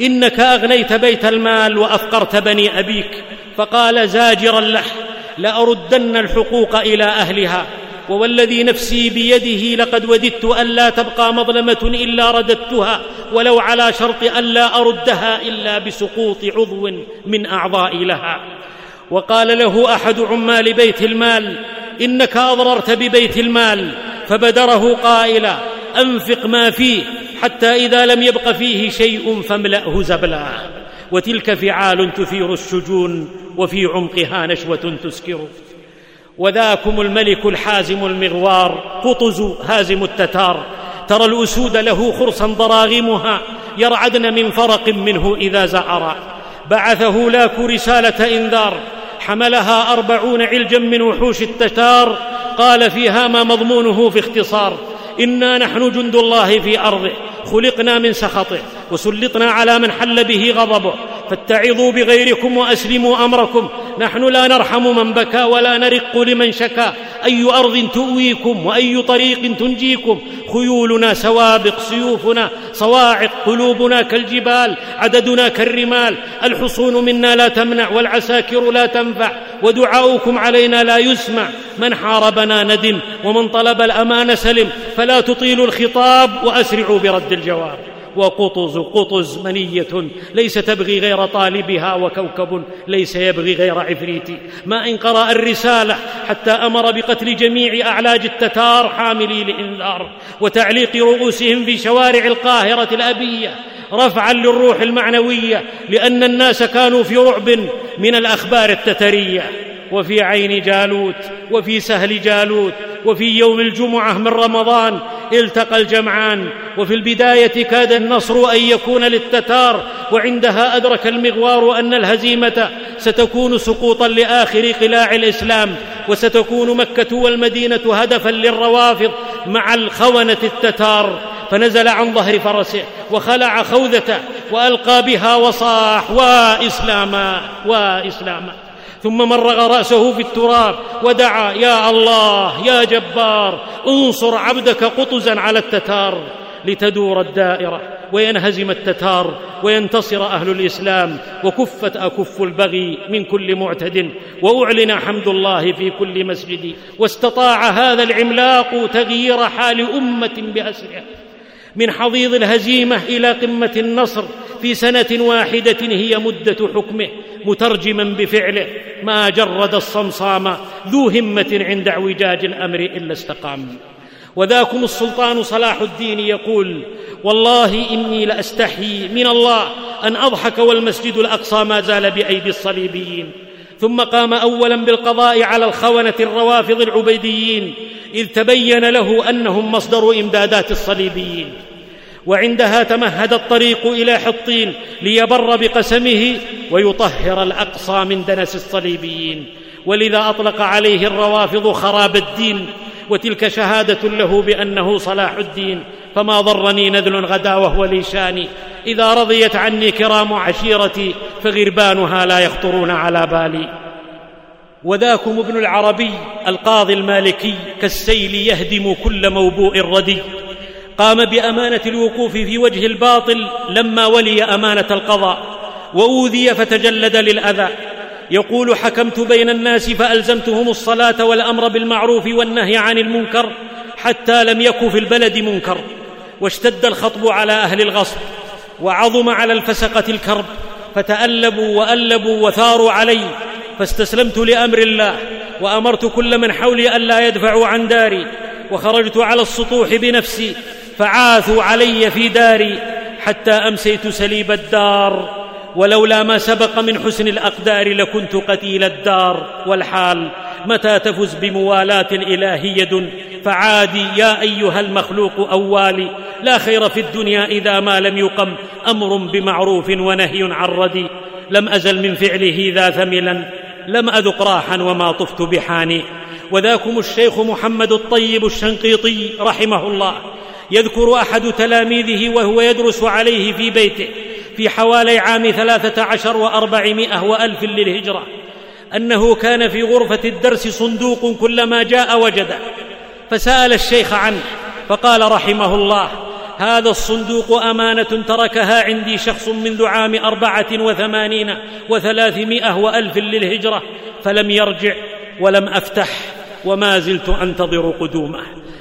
إنك أغنيت بيت المال وأفقرت بني أبيك. فقال زاجرا له لأردن الحقوق إلى أهلها. ووالذي نفسي بيده لقد وددت الا تبقى مظلمة إلا رددتها ولو على شرط الا أردها إلا بسقوط عضو من اعضائي لها. وقال له أحد عمال بيت المال إنك أضررت ببيت المال. فبدره قائلا أنفق ما فيه حتى إذا لم يبق فيه شيء فاملأه زبلا. وتلك فعال تثير الشجون وفي عمقها نشوة تسكر. وذاكم الملك الحازم المغوار قطز هازم التتار. ترى الأسود له خرصا ضراغمها يرعدن من فرق منه إذا زعر بعثه لاك رسالة إنذار حملها أربعون علجا من وحوش التتار. قال فيها ما مضمونه في اختصار إنا نحن جند الله في أرضه خلقنا من سخطه وسلطنا على من حل به غضبه. فاتعظوا بغيركم وأسلموا أمركم نحن لا نرحم من بكى ولا نرق لمن شكا أي أرض تؤويكم وأي طريق تنجيكم؟ خيولنا سوابق سيوفنا صواعق قلوبنا كالجبال عددنا كالرمال. الحصون منا لا تمنع والعساكر لا تنفع. ودعاؤكم علينا لا يسمع. من حاربنا ندم ومن طلب الأمان سلم. فلا تطيلوا الخطاب وأسرعوا برد الجواب. وقطز قطز منية ليس تبغي غير طالبها وكوكب ليس يبغي غير عفريت. ما إن قرأ الرسالة حتى أمر بقتل جميع أعلاج التتار حاملي الانذار وتعليق رؤوسهم في شوارع القاهرة الأبية رفعا للروح المعنوية لأن الناس كانوا في رعب من الأخبار التترية. وفي عين جالوت وفي سهل جالوت وفي يوم الجمعة من رمضان التقى الجمعان وفي البداية كاد النصر أن يكون للتتار وعندها أدرك المغوار أن الهزيمة ستكون سقوطا لآخر قلاع الإسلام وستكون مكة والمدينة هدفا للروافض مع الخونة التتار. فنزل عن ظهر فرسه وخلع خوذته وألقى بها وصاح وإسلاما وإسلاما. ثم مرغ رأسه في التراب ودعا يا الله يا جبار انصر عبدك قطزا على التتار لتدور الدائرة وينهزم التتار وينتصر أهل الإسلام وكفت أكف البغي من كل معتد وأعلن حمد الله في كل مسجد واستطاع هذا العملاق تغيير حال أمة باسرها من حضيض الهزيمة إلى قمة النصر في سنة واحدة هي مدة حكمه مترجما بفعله ما جرد الصمصام ذو همة عند اعوجاج الأمر إلا استقام. وذاكم السلطان صلاح الدين يقول والله إني لاستحيي من الله أن أضحك والمسجد الأقصى ما زال بأيدي الصليبيين. ثم قام أولا بالقضاء على الخونة الروافض العبيديين إذ تبين له أنهم مصدر إمدادات الصليبيين. وعندها تمهد الطريق إلى حطين ليبر بقسمه ويطهر الأقصى من دنس الصليبيين. ولذا أطلق عليه الروافض خراب الدين وتلك شهادة له بأنه صلاح الدين. فما ضرني نذل غدا وهو لي شاني. إذا رضيت عني كرام عشيرتي فغربانها لا يخطرون على بالي. وذاكم ابن العربي القاضي المالكي كالسيل يهدم كل موبوء ردي. قام بأمانة الوقوف في وجه الباطل لما ولي أمانة القضاء وأوذي فتجلد للأذى. يقول حكمت بين الناس فألزمتهم الصلاة والأمر بالمعروف والنهي عن المنكر حتى لم يك في البلد منكر. واشتد الخطب على أهل الغصب وعظم على الفسقة الكرب فتألبوا وألبوا وثاروا علي فاستسلمت لأمر الله وأمرت كل من حولي ألا يدفعوا عن داري وخرجت على السطوح بنفسي فعاثوا علي في داري حتى أمسيت سليب الدار ولولا ما سبق من حسن الأقدار لكنت قتيل الدار. والحال متى تفز بموالاة الإله يد؟ فعادي يا أيها المخلوق أوالي لا خير في الدنيا إذا ما لم يقم أمر بمعروف ونهي عن ردي لم أزل من فعله ذا ثملا لم أذق راحا وما طفت بحاني. وذاكم الشيخ محمد الطيب الشنقيطي رحمه الله. يذكر أحد تلاميذه وهو يدرس عليه في بيته في حوالي عام ثلاثة عشر وأربعمائة وألف للهجرة أنه كان في غرفة الدرس صندوق كلما جاء وجده فسأل الشيخ عنه فقال رحمه الله هذا الصندوق أمانة تركها عندي شخص منذ عام أربعة وثمانين وثلاثمائة وألف للهجرة فلم يرجع ولم أفتح وما زلت أنتظر قدومه.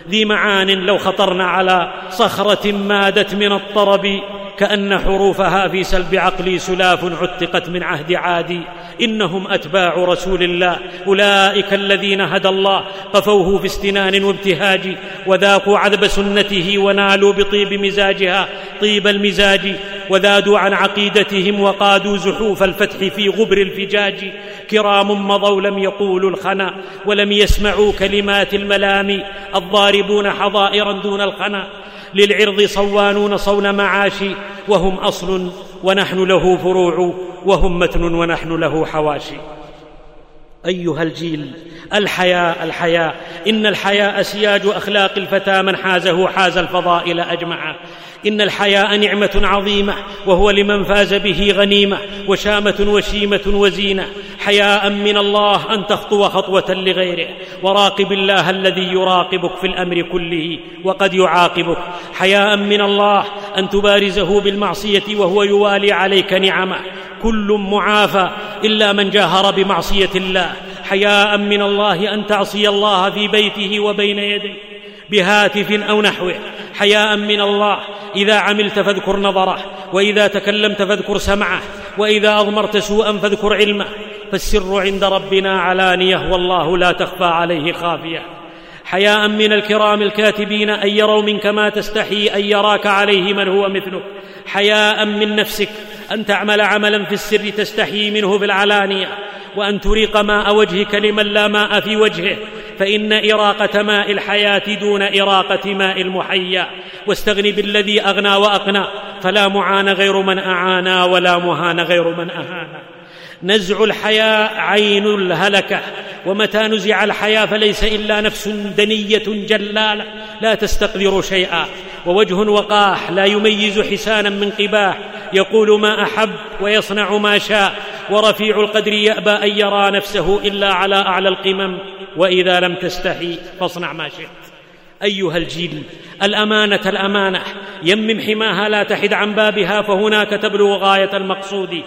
ذي معان لو خطرنا على صخرة مادت من الطرب كأن حروفها في سلب عقلي سلاف عتقت من عهد عادي. إنهم أتباع رسول الله أولئك الذين هدى الله. قفوه في استنان وابتهاج وذاقوا عذب سنته ونالوا بطيب مزاجها. طيب المزاج وذادوا عن عقيدتهم وقادوا زحوف الفتح في غبر الفجاج. كرام مضوا لم يقولوا الخنا ولم يسمعوا كلمات الملام. الضاربون حظائرا دون الخنا. للعرض صوانون صون معاش. وهم أصل ونحن له فروع. وهم متن ونحن له حواشي أيها الجيل الحياء الحياء. إن الحياء سياج أخلاق الفتى. من حازه حاز الفضائل اجمعا إن الحياء نعمة عظيمة وهو لمن فاز به غنيمة وشامة وشيمة وزينة. حياء من الله أن تخطو خطوة لغيره. وراقب الله الذي يراقبك في الأمر كله وقد يعاقبك. حياء من الله أن تبارزه بالمعصية وهو يوالي عليك نعمة. كل معافى إلا من جاهر بمعصية الله. حياء من الله أن تعصي الله في بيته وبين يديه. بهاتف أو نحوه. حياء من الله. إذا عملت فاذكر نظره. وإذا تكلمت فاذكر سمعه. وإذا أضمرت سوءا فاذكر علمه. فالسر عند ربنا علانية. والله لا تخفى عليه خافية. حياء من الكرام الكاتبين. أن يروا منك ما تستحي. أن يراك عليه من هو مثلك. حياء من نفسك. أن تعمل عملا في السر تستحي منه في العلانية. وأن تريق ماء وجهك لمن لا ماء في وجهه. فإن إراقة ماء الحياة دون إراقة ماء المحيا. واستغن بالذي أغنى وأقنى. فلا معان غير من اعانا ولا مهان غير من اهانا نزع الحياء عين الهلكة. ومتى نزع الحياء فليس إلا نفس دنية جلالة. لا تستقدر شيئا. ووجه وقاح لا يميز حسانا من قباح. يقول ما أحب ويصنع ما شاء. ورفيع القدر يأبى أن يرى نفسه إلا على أعلى القمم. وإذا لم تستحي فاصنع ما شئت. أيها الجيل الأمانة الأمانة. يمم حماها لا تحد عن بابها فهناك تبلغ غاية المقصود.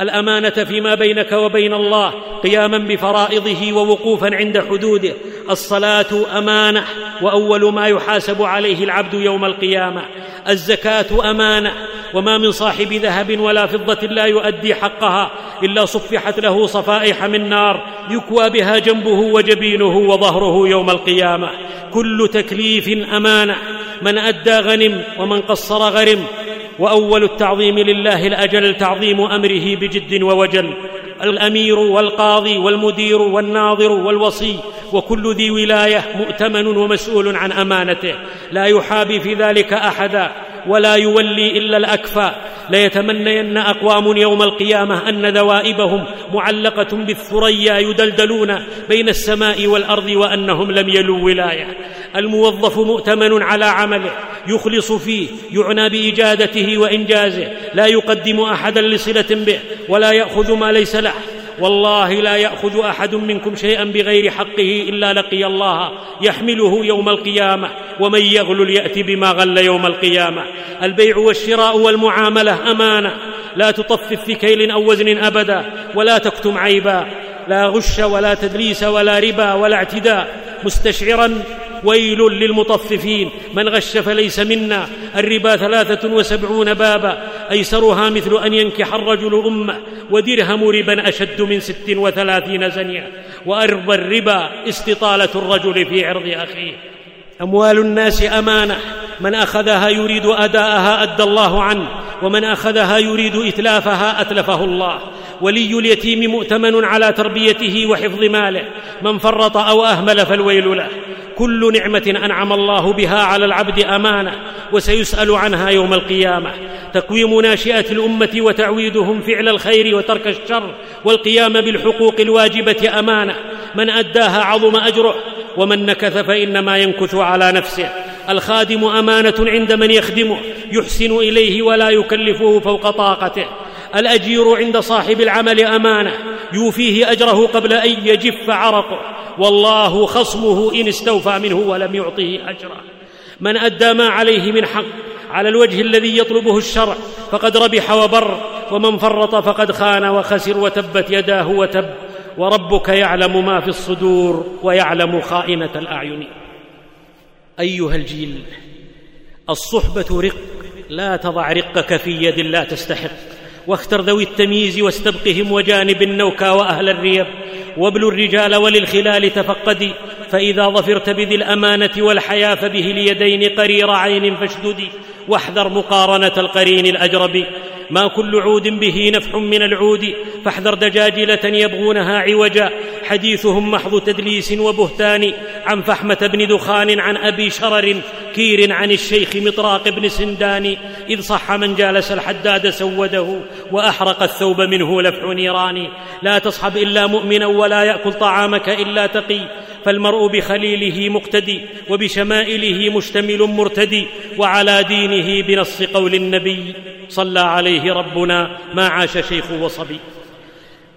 الأمانة فيما بينك وبين الله قياما بفرائضه ووقوفا عند حدوده. الصلاة أمانة وأول ما يحاسب عليه العبد يوم القيامة. الزكاة أمانة وما من صاحب ذهب ولا فضة لا يؤدي حقها إلا صفحت له صفائح من نار يكوى بها جنبه وجبينه وظهره يوم القيامة. كل تكليف أمانة. من أدى غنم ومن قصر غرم. وأول التعظيم لله الأجل تعظيم أمره بجد ووجل. الأمير والقاضي والمدير والناظر والوصي. وكل ذي ولاية مؤتمن ومسؤول عن أمانته. لا يحابي في ذلك أحدا. ولا يولي إلا الاكفى ليتمنين أقوام يوم القيامة أن ذوائبهم معلقة بالثريا يدلدلون بين السماء والأرض وأنهم لم يلوا ولاية. الموظف مؤتمن على عمله يخلص فيه يعنى بإجادته وإنجازه. لا يقدم أحدا لصلة به ولا يأخذ ما ليس له. والله لا يأخذ أحد منكم شيئا بغير حقه إلا لقي الله يحمله يوم القيامة ومن يغلل يأتي بما غل يوم القيامة. البيع والشراء والمعاملة أمانة. لا تطفف في كيل أو وزن أبدا ولا تكتم عيبا. لا غش ولا تدليس ولا ربا ولا اعتداء. مستشعرا ويل للمطففين. من غش فليس منا. الربا ثلاثة وسبعون بابا. أيسرها مثل أن ينكح الرجل أمه. ودرهم ربا أشد من ست وثلاثين زنيا وأرض الربا استطالة الرجل في عرض أخيه. أموال الناس أمانة. من أخذها يريد أداءها أدى الله عنه. ومن أخذها يريد إتلافها أتلفه الله. ولي اليتيم مؤتمن على تربيته وحفظ ماله. من فرط أو أهمل فالويل له. كل نعمة أنعم الله بها على العبد أمانة وسيسأل عنها يوم القيامة. تقويم ناشئة الأمة وتعويدهم فعل الخير وترك الشر والقيام بالحقوق الواجبة أمانة. من أداها عظم أجره ومن نكث فإنما ينكث على نفسه. الخادم أمانة عند من يخدمه يحسن إليه ولا يكلفه فوق طاقته. الأجير عند صاحب العمل أمانة يوفيه أجره قبل أن يجف عرقه. والله خصمه إن استوفى منه ولم يعطه اجره من أدى ما عليه من حق على الوجه الذي يطلبه الشرع فقد ربح وبر ومن فرط فقد خان وخسر وتبت يداه وتب. وربك يعلم ما في الصدور ويعلم خائنة الأعين. أيها الجيل الصحبة رق لا تضع رقك في يد لا تستحق. واختر ذوي التمييز واستبقهم وجانب النوكى وأهل الريب وابلوا الرجال وللخلال تفقدي فإذا ظفرت بذي الأمانة والحيا فبه اليدين قرير عين فاشددي واحذر مقارنة القرين الأجرب ما كل عود به نفح من العود. فاحذر دجاجلة يبغونها عوجا. حديثهم محض تدليس وبهتان. عن فحمة بن دخان عن أبي شرر كير عن الشيخ مطراق بن سندان. إذ صح من جالس الحداد سوده وأحرق الثوب منه لفح نيران. لا تصحب إلا مؤمنا ولا يأكل طعامك إلا تقي. فالمرء بخليله مقتدي وبشمائله مشتمل مرتدي وعلى دينه بنص قول النبي صلى عليه ربنا ما عاش شيخ وصبي.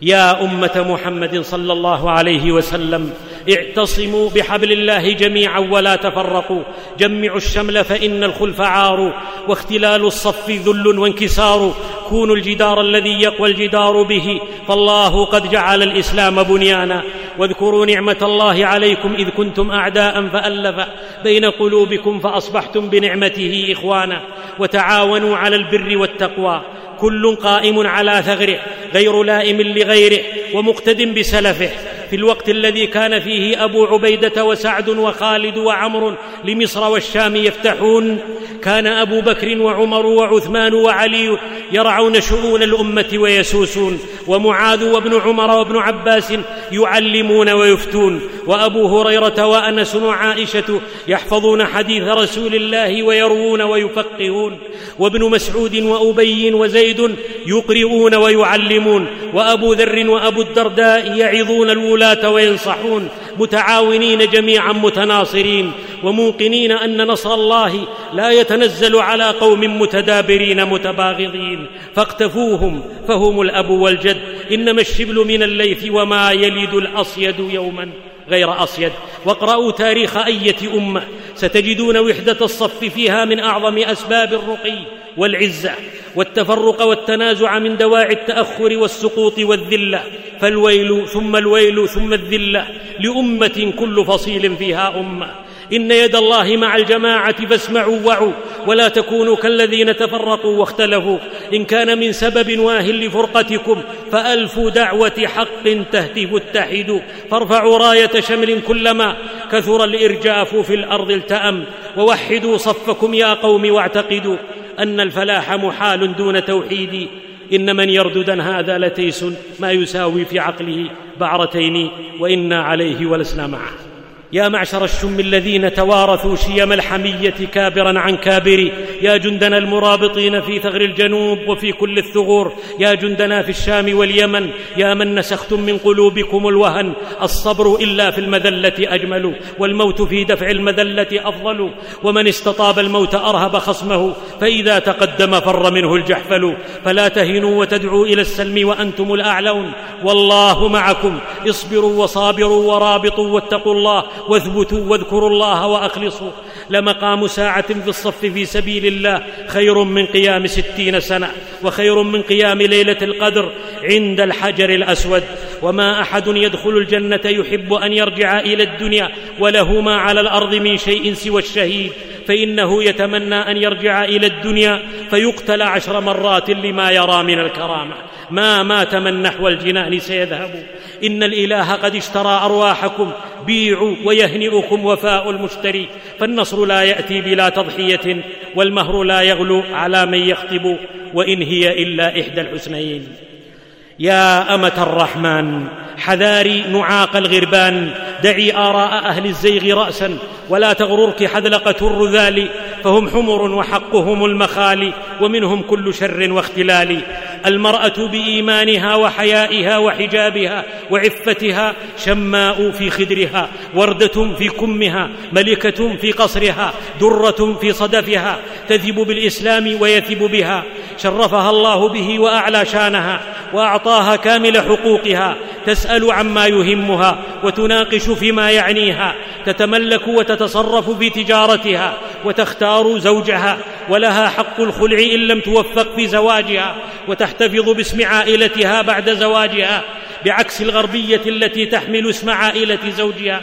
يا أمة محمد صلى الله عليه وسلم اعتصموا بحبل الله جميعا ولا تفرقوا. جمعوا الشمل فإن الخلف عار واختلال الصف ذل وانكسار. كونوا الجدار الذي يقوى الجدار به فالله قد جعل الإسلام بنيانا. واذكروا نعمة الله عليكم إذ كنتم أعداء فألف بين قلوبكم فأصبحتم بنعمته إخوانا وتعاونوا على البر والتقوى. كل قائم على ثغره غير لائم لغيره ومقتد بسلفه. في الوقت الذي كان فيه أبو عبيدة وسعد وخالد وعمر لمصر والشام يفتحون كان أبو بكر وعمر وعثمان وعلي يرعون شؤون الأمة ويسوسون ومعاذ وابن عمر وابن عباس يعلمون ويفتون وأبو هريرة وأنس وعائشة يحفظون حديث رسول الله ويروون ويفقهون وابن مسعود وأبي وزيد يقرئون ويعلمون وأبو ذر وأبو الدرداء يعظون الولاة وينصحون متعاونين جميعا متناصرين. وموقنين أن نصر الله لا يتنزل على قوم متدابرين متباغضين. فاقتفوهم فهم الأب والجد. إنما الشبل من الليث وما يلد الأصيد يوما غير أصيد. واقرأوا تاريخ أية أمة. ستجدون وحدة الصف فيها من أعظم أسباب الرقي والعزة والتفرق والتنازع من دواعي التأخر والسقوط والذلة. فالويل ثم الويل ثم الذلة لأمة كل فصيل فيها أمة. إن يد الله مع الجماعة فاسمعوا وعوا ولا تكونوا كالذين تفرقوا واختلفوا. إن كان من سبب واه لفرقتكم فالف دعوة حق تهتف اتحدوا فارفعوا راية شمل كلما كثر الإرجاف في الأرض التأم. ووحدوا صفكم يا قوم واعتقدوا أن الفلاح محال دون توحيد. إن من يرددا هذا لتيس ما يساوي في عقله بعرتين وإنا عليه ولسنا معه. يا معشر الشم الذين توارثوا شيم الحمية كابرا عن كابر يا جندنا المرابطين في ثغر الجنوب وفي كل الثغور يا جندنا في الشام واليمن يا من نسختم من قلوبكم الوهن الصبر إلا في المذلة أجمل والموت في دفع المذلة أفضل ومن استطاب الموت أرهب خصمه فإذا تقدم فر منه الجحفل فلا تهنوا وتدعوا إلى السلم وأنتم الأعلون والله معكم اصبروا وصابروا ورابطوا واتقوا الله واثبتوا واذكروا الله وأخلصوا. لمقام ساعة في الصف في سبيل الله خير من قيام ستين سنة وخير من قيام ليلة القدر عند الحجر الأسود. وما أحد يدخل الجنة يحب أن يرجع إلى الدنيا وله ما على الأرض من شيء سوى الشهيد. فإنه يتمنى أن يرجع إلى الدنيا فيقتل عشر مرات لما يرى من الكرامة. ما مات من نحو الجنان سيذهب إن الإله قد اشترى أرواحكم بيعوا ويهنئكم وفاء المشتري فالنصر لا يأتي بلا تضحية والمهر لا يغلو على من يخطب وإن هي إلا إحدى الحسنيين. يا أمة الرحمن حذاري نعاق الغربان دعي آراء أهل الزيغ راسا ولا تغررك حذلقه الرذال فهم حمر وحقهم المخال ومنهم كل شر واختلال. المرأة بإيمانها وحيائها وحجابها وعفتها شماء في خدرها وردة في كمها ملكة في قصرها درة في صدفها تذب بالإسلام ويثب بها. شرفها الله به وأعلى شانها وأعطاها كامل حقوقها. تسأل عما يهمها وتناقش فيما يعنيها تتملك وتتصرف في تجارتها وتختار زوجها ولها حق الخلع إن لم توفق في زواجها وتحتفظ باسم عائلتها بعد زواجها بعكس الغربية التي تحمل اسم عائلة زوجها.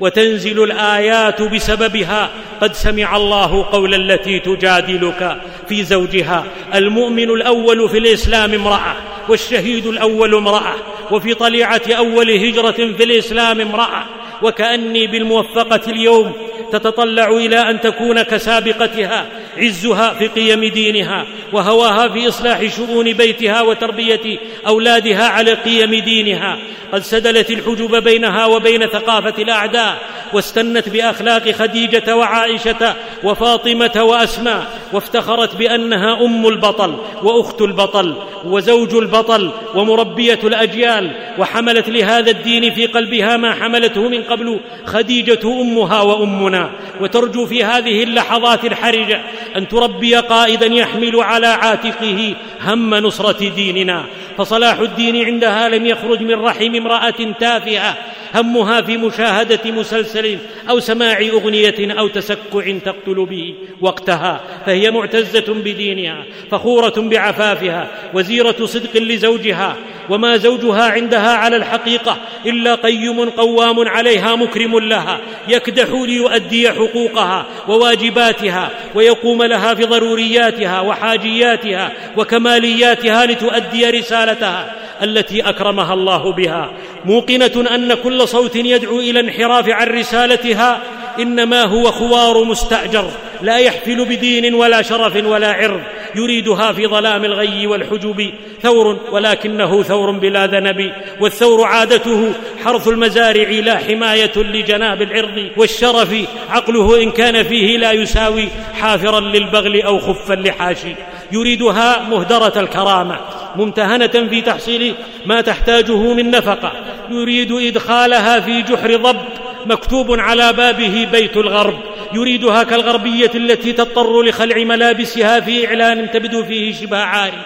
وتنزل الآيات بسببها قد سمع الله قول التي تجادلك في زوجها المؤمن الأول في الإسلام امرأة والشهيد الأول امرأة. وفي طليعة أول هجرة في الإسلام امرأة. وكأني بالموفقة اليوم تتطلع إلى أن تكون كسابقتها عزها في قيم دينها وهواها في إصلاح شؤون بيتها وتربية أولادها على قيم دينها. قد سدلت الحجب بينها وبين ثقافة الأعداء واستنت بأخلاق خديجة وعائشة وفاطمة وأسماء وافتخرت بأنها أم البطل وأخت البطل وزوج البطل ومربية الأجيال وحملت لهذا الدين في قلبها ما حملته من قبل خديجة أمها وأمنا وترجو في هذه اللحظات الحرجة أن تربي قائدا يحمل على عاتقه هم نصرة ديننا. فصلاح الدين عندها لم يخرج من رحم امرأة تافهة همها في مشاهدة مسلسل أو سماع أغنية أو تسكع تقتل به وقتها فهي معتزة بدينها فخورة بعفافها وزيرة صدق لزوجها وما زوجها عندها على الحقيقة إلا قيم قوام عليها مكرم لها يكدح ليؤدي حقوقها وواجباتها ويقوم لها في ضرورياتها وحاجياتها وكمالياتها لتؤدي رسالتها التي أكرمها الله بها. موقنة أن كل صوت يدعو إلى انحراف عن رسالتها إنما هو خوار مستأجر لا يحفل بدين ولا شرف ولا عرض يريدها في ظلام الغي والحجب ثور ولكنه ثور بلا ذنب والثور عادته حرث المزارع لا حماية لجناب العرض والشرف عقله إن كان فيه لا يساوي حافرا للبغل أو خفا لحاشي يريدها مهدرة الكرامة. ممتهنة في تحصيل ما تحتاجه من نفقة. يريد إدخالها في جحر ضب مكتوب على بابه بيت الغرب. يريدها كالغربية التي تضطر لخلع ملابسها في إعلان تبدو فيه شبه عاري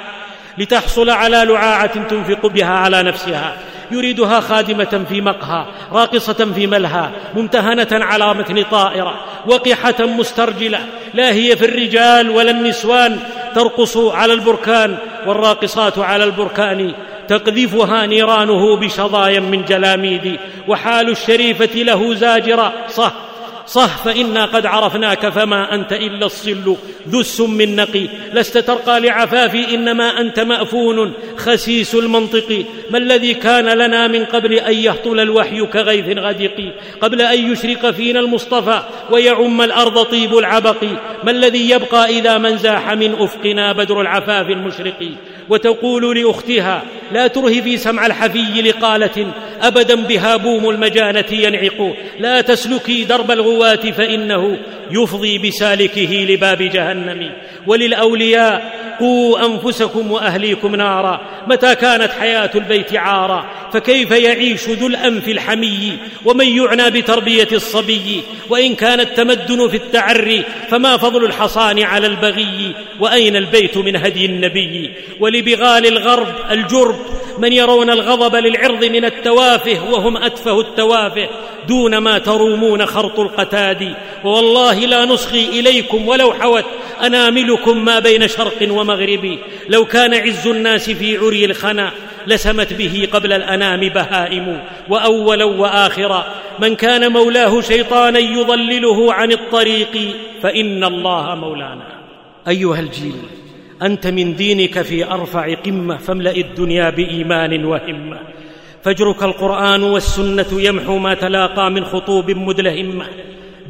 لتحصل على لعاعة تنفق بها على نفسها. يريدها خادمة في مقهى راقصة في ملهى ممتهنة على متن طائرة وقحة مسترجلة. لا هي في الرجال ولا النسوان ترقص على البركان والراقصات على البركان تقذفها نيرانه بشظايا من جلاميد وحال الشريفة له زاجرا صح صح فإنا قد عرفناك فما أنت إلا الصل ذو السم النقي. لست ترقى لعفافي إنما أنت مأفون خسيس المنطق. ما الذي كان لنا من قبل أن يهطل الوحي كغيث غدق قبل أن يشرق فينا المصطفى ويعم الأرض طيب العبق. ما الذي يبقى إذا من زاح من أفقنا بدر العفاف المشرق؟ وتقول لأختها لا ترهفي سمع الحفي لقالة ابدا بها بوم المجانة ينعق. لا تسلكي درب الغواة فإنه يفضي بسالكه لباب جهنم. وللأولياء قوا أنفسكم وأهليكم نارا. متى كانت حياة البيت عارا؟ فكيف يعيش ذو الأنف الحمي؟ ومن يعنى بتربية الصبي؟ وإن كان التمدن في التعري فما فضل الحصان على البغي؟ وأين البيت من هدي النبي؟ ولبغال الغرب الجرب. من يرون الغضب للعرض من التوافه وهم أتفه التوافه. دون ما ترومون خرط القتاد. ووالله لا نصغي إليكم ولو حوت. أناملكم ما بين شرق ومغرب. لو كان عز الناس في عري الخنا لسمت به قبل الأنام بهائم. وأولا وآخرا. من كان مولاه شيطانا يضلله عن الطريق فإن الله مولانا. أيها الجيل أنت من دينك في أرفع قمة فاملأ الدنيا بإيمان وهمة. فجرك القرآن والسنة يمحو ما تلاقى من خطوب مدلهمة.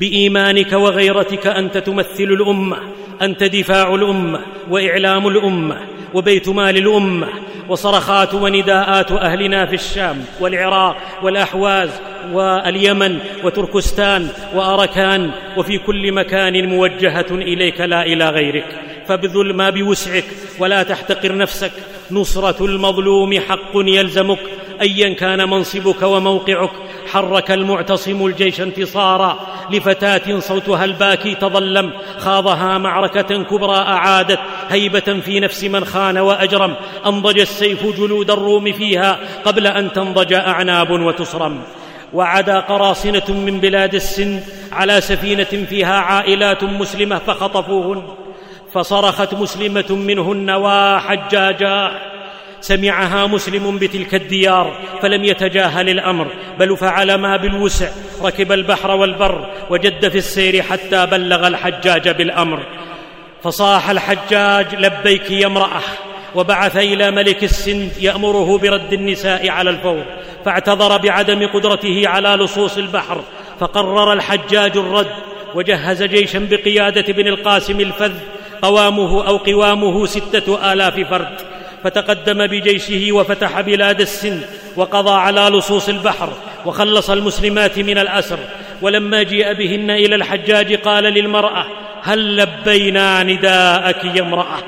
بإيمانك وغيرتك أنت تمثل الأمة أنت دفاع الأمة وإعلام الأمة وبيت مال الأمة وصرخات ونداءات أهلنا في الشام والعراق والأحواز واليمن وتركستان وأركان وفي كل مكان موجهة إليك لا إلى غيرك. فابذل ما بوسعك ولا تحتقر نفسك. نصرة المظلوم حق يلزمك. ايا كان منصبك وموقعك. حرك المعتصم الجيش انتصارا. لفتاة صوتها الباكي تظلم. خاضها معركة كبرى أعادت. هيبة في نفس من خان وأجرم. أنضج السيف جلود الروم فيها قبل أن تنضج أعناب وتصرم وعدا قراصنة من بلاد السند على سفينة فيها عائلات مسلمة فخطفوهن. فصرخت مسلمة منهن وحجاجا. سمعها مسلم بتلك الديار فلم يتجاهل الأمر بل فعل ما بالوسع. ركب البحر والبر وجد في السير حتى بلغ الحجاج بالأمر. فصاح الحجاج لبيك يا امرأة وبعث إلى ملك السند يأمره برد النساء على الفور. فاعتذر بعدم قدرته على لصوص البحر فقرر الحجاج الرد وجهز جيشا بقيادة بن القاسم الفذ قوامه أو قوامه ستة آلاف فرد فتقدم بجيشه وفتح بلاد السند وقضى على لصوص البحر وخلص المسلمات من الأسر ولما جيء بهن إلى الحجاج قال للمرأة هل لبينا نداءك يا امرأة؟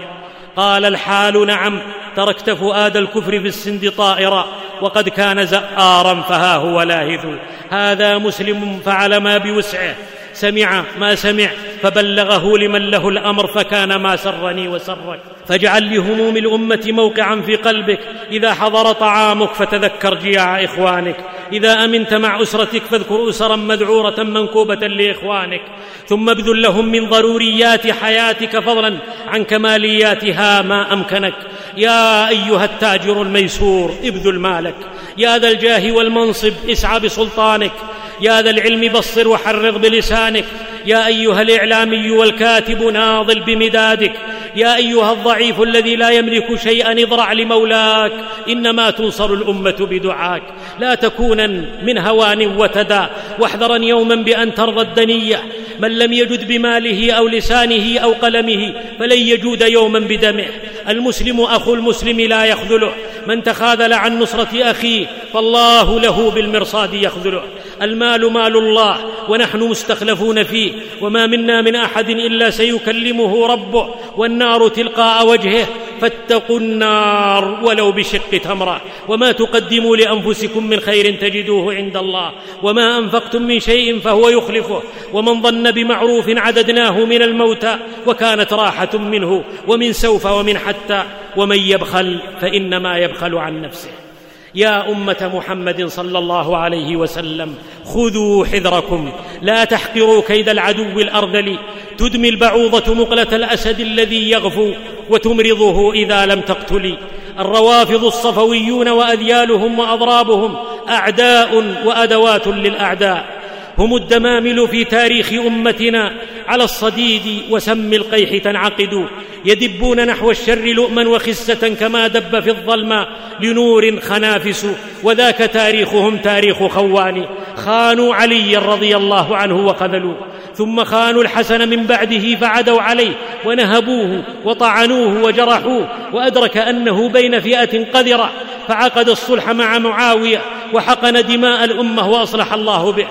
قال الحال نعم تركت فؤاد الكفر في السند طائرا وقد كان زآرا فها هو لاهث هذا مسلم فعل ما بوسعه سمع ما سمع فبلغه لمن له الأمر فكان ما سرني وسرك. فاجعل لهموم الأمة موقعا في قلبك. إذا حضر طعامك فتذكر جياع إخوانك. إذا أمنت مع أسرتك فاذكر اسرا مذعورة منكوبة لإخوانك. ثم ابذل لهم من ضروريات حياتك فضلا عن كمالياتها ما أمكنك. يا أيها التاجر الميسور ابذل مالك. يا ذا الجاه والمنصب اسعى بسلطانك. يا ذا العلم بصر وحرض بلسانك. يا أيها الإعلامي والكاتب ناضل بمدادك. يا أيها الضعيف الذي لا يملك شيئا اضرع لمولاك. إنما تنصر الأمة بدعاك. لا تكونا من هوان وتدى. واحذرا يوما بأن ترضى الدنية. من لم يجد بماله أو لسانه أو قلمه فلن يجود يوما بدمه. المسلم أخو المسلم لا يخذله. من تخاذل عن نصرة أخيه فالله له بالمرصاد يخذله. المال مال الله ونحن مستخلفون فيه وما منا من أحد إلا سيكلمه ربه والنار تلقاء وجهه فاتقوا النار ولو بشق تمرة وما تقدموا لأنفسكم من خير تجدوه عند الله وما أنفقتم من شيء فهو يخلفه ومن ظن بمعروف عددناه من الموتى وكانت راحة منه ومن سوف ومن حتى ومن يبخل فإنما يبخل عن نفسه يا أمة محمد صلى الله عليه وسلم خذوا حذركم. لا تحقروا كيد العدو الأرذل. تدمي البعوضة مقلة الأسد الذي يغفو وتمرضه إذا لم تقتلي. الروافض الصفويون وأذيالهم وأضرابهم أعداء وأدوات للأعداء. هم الدمامل في تاريخ أمتنا. على الصديد وسم القيح تنعقد. يدبون نحو الشر لؤما وخسة كما دب في الظلماء لنور خنافس. وذاك تاريخهم تاريخ خوان. خانوا عليا رضي الله عنه وخذلوه ثم خانوا الحسن من بعده فعدوا عليه. ونهبوه وطعنوه وجرحوه. وأدرك أنه بين فئة قذرة. فعقد الصلح مع معاوية. وحقن دماء الأمة وأصلح الله به.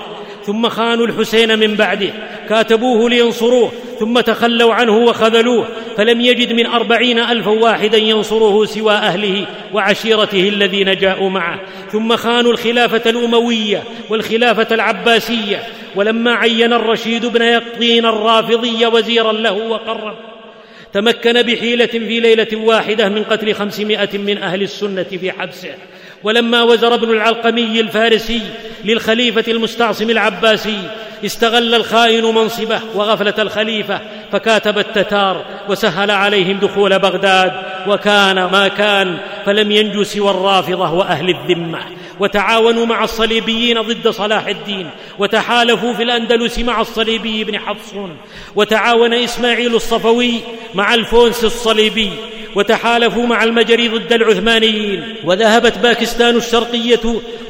ثم خانوا الحسين من بعده كاتبوه لينصروه ثم تخلوا عنه وخذلوه فلم يجد من أربعين ألفا واحدا ينصره سوى أهله وعشيرته الذين جاءوا معه. ثم خانوا الخلافة الأموية والخلافة العباسية ولما عين الرشيد بن يقطين الرافضي وزيرا له وقرب تمكن بحيلة في ليلة واحدة من قتل خمسمائة من أهل السنة في حبسه. ولما وزر ابن العلقمي الفارسي للخليفة المستعصم العباسي استغل الخائن منصبه وغفلة الخليفة فكاتب التتار وسهل عليهم دخول بغداد وكان ما كان فلم ينجو سوى الرافضة وأهل الذمة. وتعاونوا مع الصليبيين ضد صلاح الدين وتحالفوا في الأندلس مع الصليبي بن حفصون وتعاون إسماعيل الصفوي مع الفونس الصليبي وتحالفوا مع المجري ضد العثمانيين وذهبت باكستان الشرقية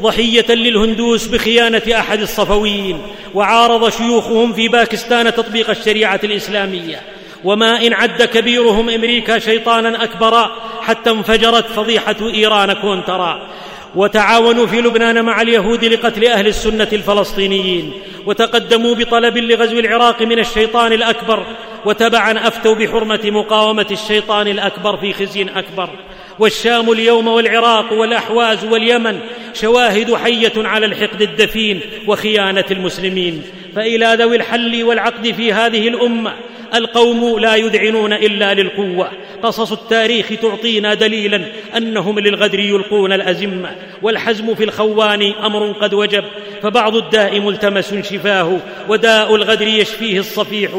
ضحية للهندوس بخيانة أحد الصفويين وعارض شيوخهم في باكستان تطبيق الشريعة الإسلامية. وما إن عد كبيرهم أمريكا شيطانا أكبر حتى انفجرت فضيحة إيران كونترا. وتعاونوا في لبنان مع اليهود لقتل أهل السنة الفلسطينيين. وتقدموا بطلب لغزو العراق من الشيطان الأكبر وتبعا أفتوا بحرمة مقاومة الشيطان الأكبر في خزي أكبر. والشام اليوم والعراق والأحواز واليمن شواهد حية على الحقد الدفين وخيانة المسلمين. فإلى ذوي الحل والعقد في هذه الأمة القوم لا يذعنون إلا للقوة. قصص التاريخ تعطينا دليلا أنهم للغدر يلقون الأزمة والحزم في الخوان أمر قد وجب فبعض الداء ملتمس شفاه وداء الغدر يشفيه الصفيح.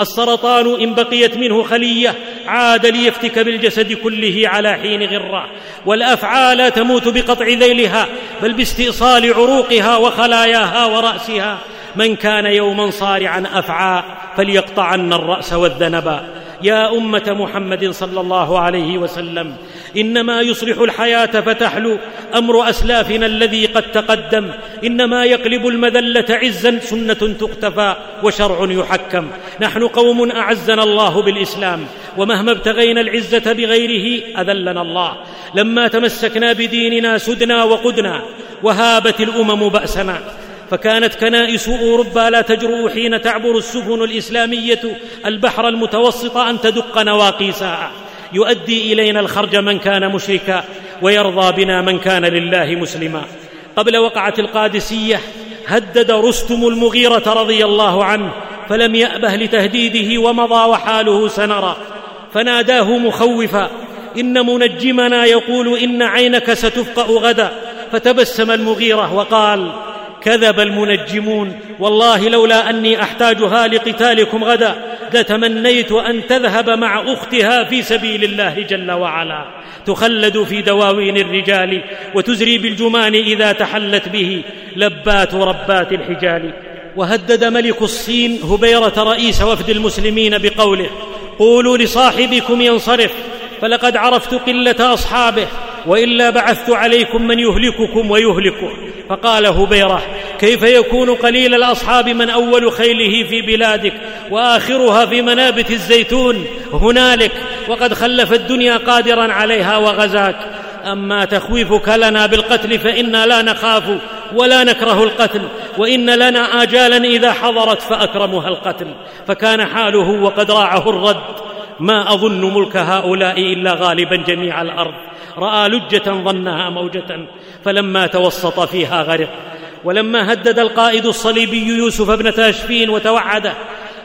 السرطان إن بقيت منه خلية عاد ليفتك بالجسد كله على حين غرة. والافعى لا تموت بقطع ذيلها بل باستئصال عروقها وخلاياها ورأسها. من كان يوما صارعا أفعى فليقطعن الرأس والذنبا يا أمة محمد صلى الله عليه وسلم إنما يصلح الحياة فتحلو أمر أسلافنا الذي قد تقدم. إنما يقلب المذلة عزا سنة تقتفى وشرع يحكم. نحن قوم أعزنا الله بالإسلام ومهما ابتغينا العزة بغيره أذلنا الله. لما تمسكنا بديننا سدنا وقدنا وهابت الأمم بأسنا. فكانت كنائس أوروبا لا تجرؤ حين تعبر السفن الإسلامية البحر المتوسط أن تدق نواقيسها يؤدي إلينا الخرج من كان مشركا ويرضى بنا من كان لله مسلما. قبل وقعة القادسية هدد رستم المغيرة رضي الله عنه فلم يأبه لتهديده ومضى وحاله سنرى. فناداه مخوفا إن منجمنا يقول إن عينك ستفقأ غدا. فتبسم المغيرة وقال كذب المنجمون. والله لولا أني أحتاجها لقتالكم غدا لتمنيت أن تذهب مع أختها في سبيل الله جل وعلا. تخلد في دواوين الرجال وتزري بالجمان إذا تحلت به لبات ربات الحجال. وهدد ملك الصين هبيرة رئيس وفد المسلمين بقوله قولوا لصاحبكم ينصرف فلقد عرفت قلة أصحابه وإلا بعثت عليكم من يهلككم ويهلكه. فقال هبيرة كيف يكون قليل الأصحاب من أول خيله في بلادك وآخرها في منابت الزيتون؟ هنالك وقد خلف الدنيا قادرا عليها وغزاك. أما تخويفك لنا بالقتل فإنا لا نخاف ولا نكره القتل وإن لنا اجالا إذا حضرت فأكرمها القتل. فكان حاله وقد راعه الرد. ما أظن ملك هؤلاء إلا غالبا جميع الأرض. رأى لجة ظنها موجة فلما توسط فيها غرق. ولما هدد القائد الصليبي يوسف بن تاشفين وتوعده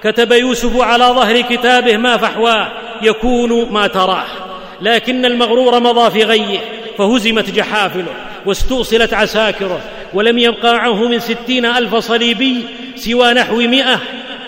كتب يوسف على ظهر كتابه ما فحواه يكون ما تراه. لكن المغرور مضى في غيه فهزمت جحافله واستؤصلت عساكره ولم يبق معه من ستين ألف صليبي سوى نحو مئة.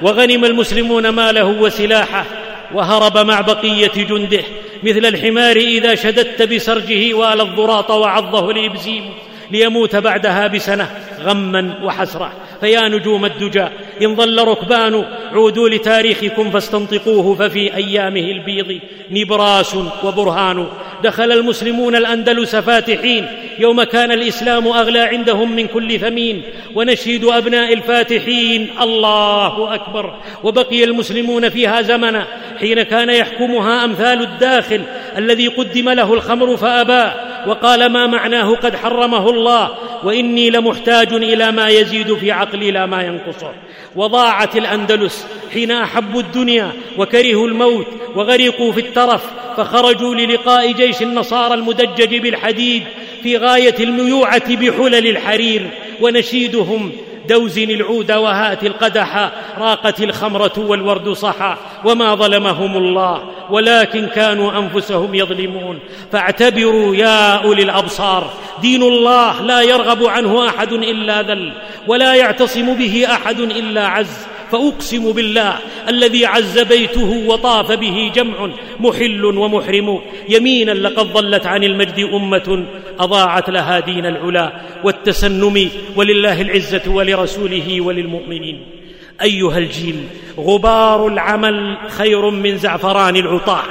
وغنم المسلمون ماله وسلاحه وهرب مع بقية جنده. مثل الحمار إذا شددت بسرجه وال الضراط وعضه الإبزيم ليموت بعدها بسنة غما وحسرة. فيا نجوم الدجى إن ظل ركبان عودوا لتاريخكم فاستنطقوه ففي أيامه البيض نبراس وبرهان. دخل المسلمون الأندلس فاتحين يوم كان الإسلام أغلى عندهم من كل ثمين. ونشيد أبناء الفاتحين الله أكبر. وبقي المسلمون فيها زمنا حين كان يحكمها أمثال الداخل الذي قدم له الخمر فأبى وقال ما معناه قد حرمه الله وإني لمحتاج إلى ما يزيد في عقلي لا ما ينقصه. وضاعت الأندلس حين أحبوا الدنيا وكرهوا الموت وغرقوا في الترف فخرجوا للقاء جيش النصارى المدجج بالحديد في غاية الميوعة بحلل الحرير ونشيدهم دوزن العود وهات القدح راقت الخمرة والورد صحا وما ظلمهم الله ولكن كانوا أنفسهم يظلمون. فاعتبروا يا أولي الأبصار دين الله لا يرغب عنه أحد إلا ذل ولا يعتصم به أحد إلا عز. فأقسم بالله الذي عز بيته وطاف به جمع محل ومحرم. يمينا لقد ضلت عن المجد أمة أضاعت لها دين العلا والتسنم ولله العزة ولرسوله وللمؤمنين. أيها الجيل غبار العمل خير من زعفران العطاح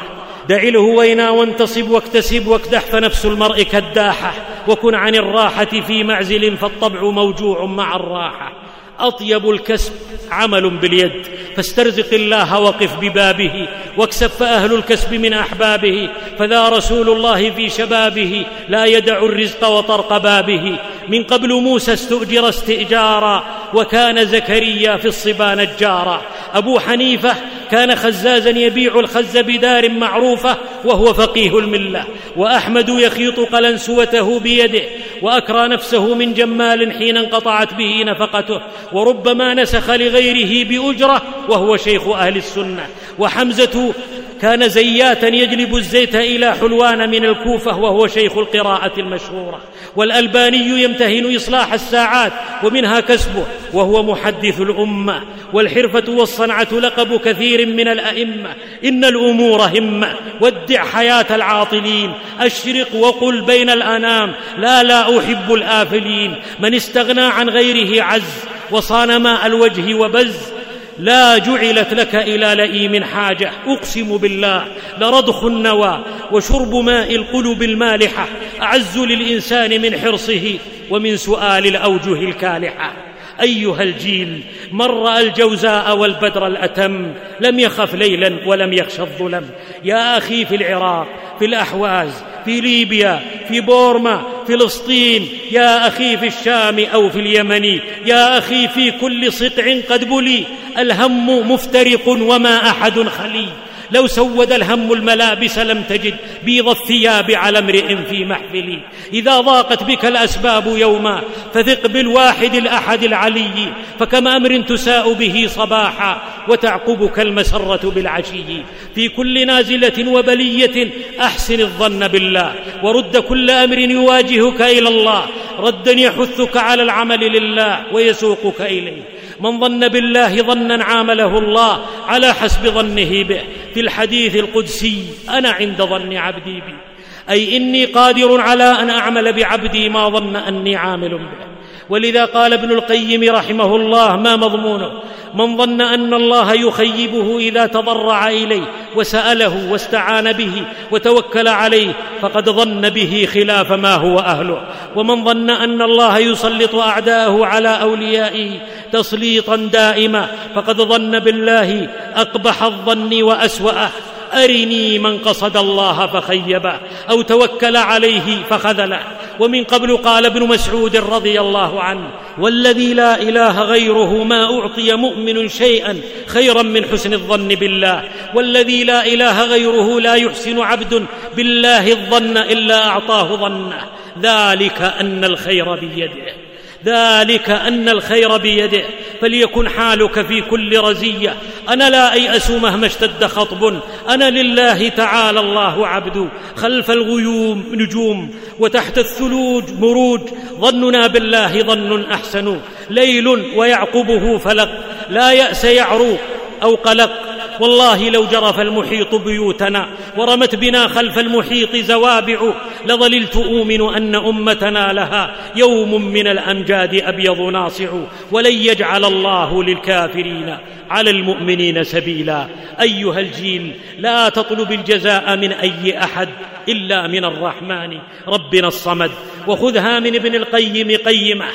دع الهوينا وانتصب واكتسب واكدح فنفس المرء كداحه وكن عن الراحة في معزل فالطبع موجوع مع الراحة. أطيب الكسب عمل باليد فاسترزق الله وقف ببابه واكسب فأهل الكسب من أحبابه فذا رسول الله في شبابه لا يدع الرزق وطرق بابه. من قبل موسى استؤجر استئجارا وكان زكريا في الصبا نجارا. أبو حنيفة كان خزازا يبيع الخز بدار معروفة وهو فقيه الملة وأحمد يخيط قلنسوته بيده وأكرى نفسه من جمال حين انقطعت به نفقته وربما نسخ لغيره بأجرة وهو شيخ أهل السنة. وحمزة كان زياتا يجلب الزيت إلى حلوان من الكوفة وهو شيخ القراءة المشهورة. والألباني يمتهن إصلاح الساعات ومنها كسبه وهو محدث الأمة. والحرفة والصنعة لقب كثير من الأئمة. إن الأمور همة. ودع حياة العاطلين. أشرق وقل بين الأنام. لا لا أحب الآفلين. من استغنى عن غيره عز. وصان ماء الوجه وبز. لا جعلت لك إلى لئيم حاجة. أقسم بالله. لرضخ النوى. وشرب ماء القلب المالحة. أعز للإنسان من حرصه. ومن سؤال الأوجه الكالحة. أيها الجيل من راى الجوزاء والبدر الأتم لم يخف ليلا ولم يخش الظلم. يا أخي في العراق في الأحواز في ليبيا في بورما فلسطين يا أخي في الشام أو في اليمن يا أخي في كل سطع قد بلي. الهم مفترق وما أحد خلي. لو سود الهم الملابس لم تجد بيض الثياب على امرئ في محفلي إذا ضاقت بك الأسباب يوما فثق بالواحد الأحد العلي فكم أمر تساء به صباحا وتعقبك المسرة بالعشي. في كل نازلة وبلية أحسن الظن بالله ورد كل أمر يواجهك إلى الله. ردا يحثك على العمل لله ويسوقك إليه. من ظن بالله ظنا عامله الله على حسب ظنه به. في الحديث القدسي أنا عند ظن عبدي بي. أي إني قادر على أن أعمل بعبدي ما ظن أني عامل به. ولذا قال ابن القيم رحمه الله ما مضمونه؟ من ظن أن الله يخيبه إذا تضرع إليه وسأله واستعان به وتوكل عليه فقد ظن به خلاف ما هو أهله. ومن ظن أن الله يسلط أعداءه على أوليائه تسليطا دائما فقد ظن بالله أقبح الظن وأسوأه. أرني من قصد الله فخيبه أو توكل عليه فخذله. ومن قبل قال ابن مسعود رضي الله عنه والذي لا إله غيره ما أعطي مؤمن شيئا خيرا من حسن الظن بالله والذي لا إله غيره لا يحسن عبد بالله الظن إلا أعطاه ظنه. ذلك أن الخير بيده. ذلك أن الخير بيده فليكن حالك في كل رزية. أنا لا اياس مهما اشتد خطب. أنا لله تعالى الله عبد. خلف الغيوم نجوم وتحت الثلوج مروج. ظننا بالله ظن أحسن. ليل ويعقبه فلق. لا يأس يعرو أو قلق. والله لو جرف المحيط بيوتنا ورمت بنا خلف المحيط زوابع لظللت أؤمن أن أمتنا لها يوم من الأمجاد أبيض ناصع ولن يجعل الله للكافرين على المؤمنين سبيلا. أيها الجيل لا تطلب الجزاء من أي أحد إلا من الرحمن ربنا الصمد. وخذها من ابن القيم قيمة.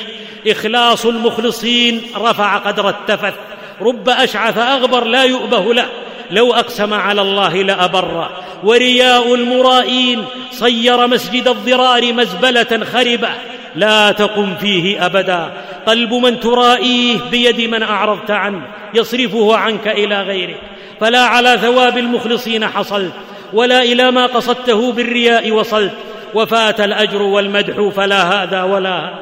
إخلاص المخلصين رفع قدر التفث. رب أشعث أغبر لا يؤبه له. لو أقسم على الله لأبر. ورياء المرائين صير مسجد الضرار مزبلة خربه لا تقم فيه أبدا. قلب من ترائيه بيد من أعرضت عنه. يصرفه عنك إلى غيره. فلا على ثواب المخلصين حصلت. ولا إلى ما قصدته بالرياء وصلت. وفات الأجر والمدح فلا هذا ولا.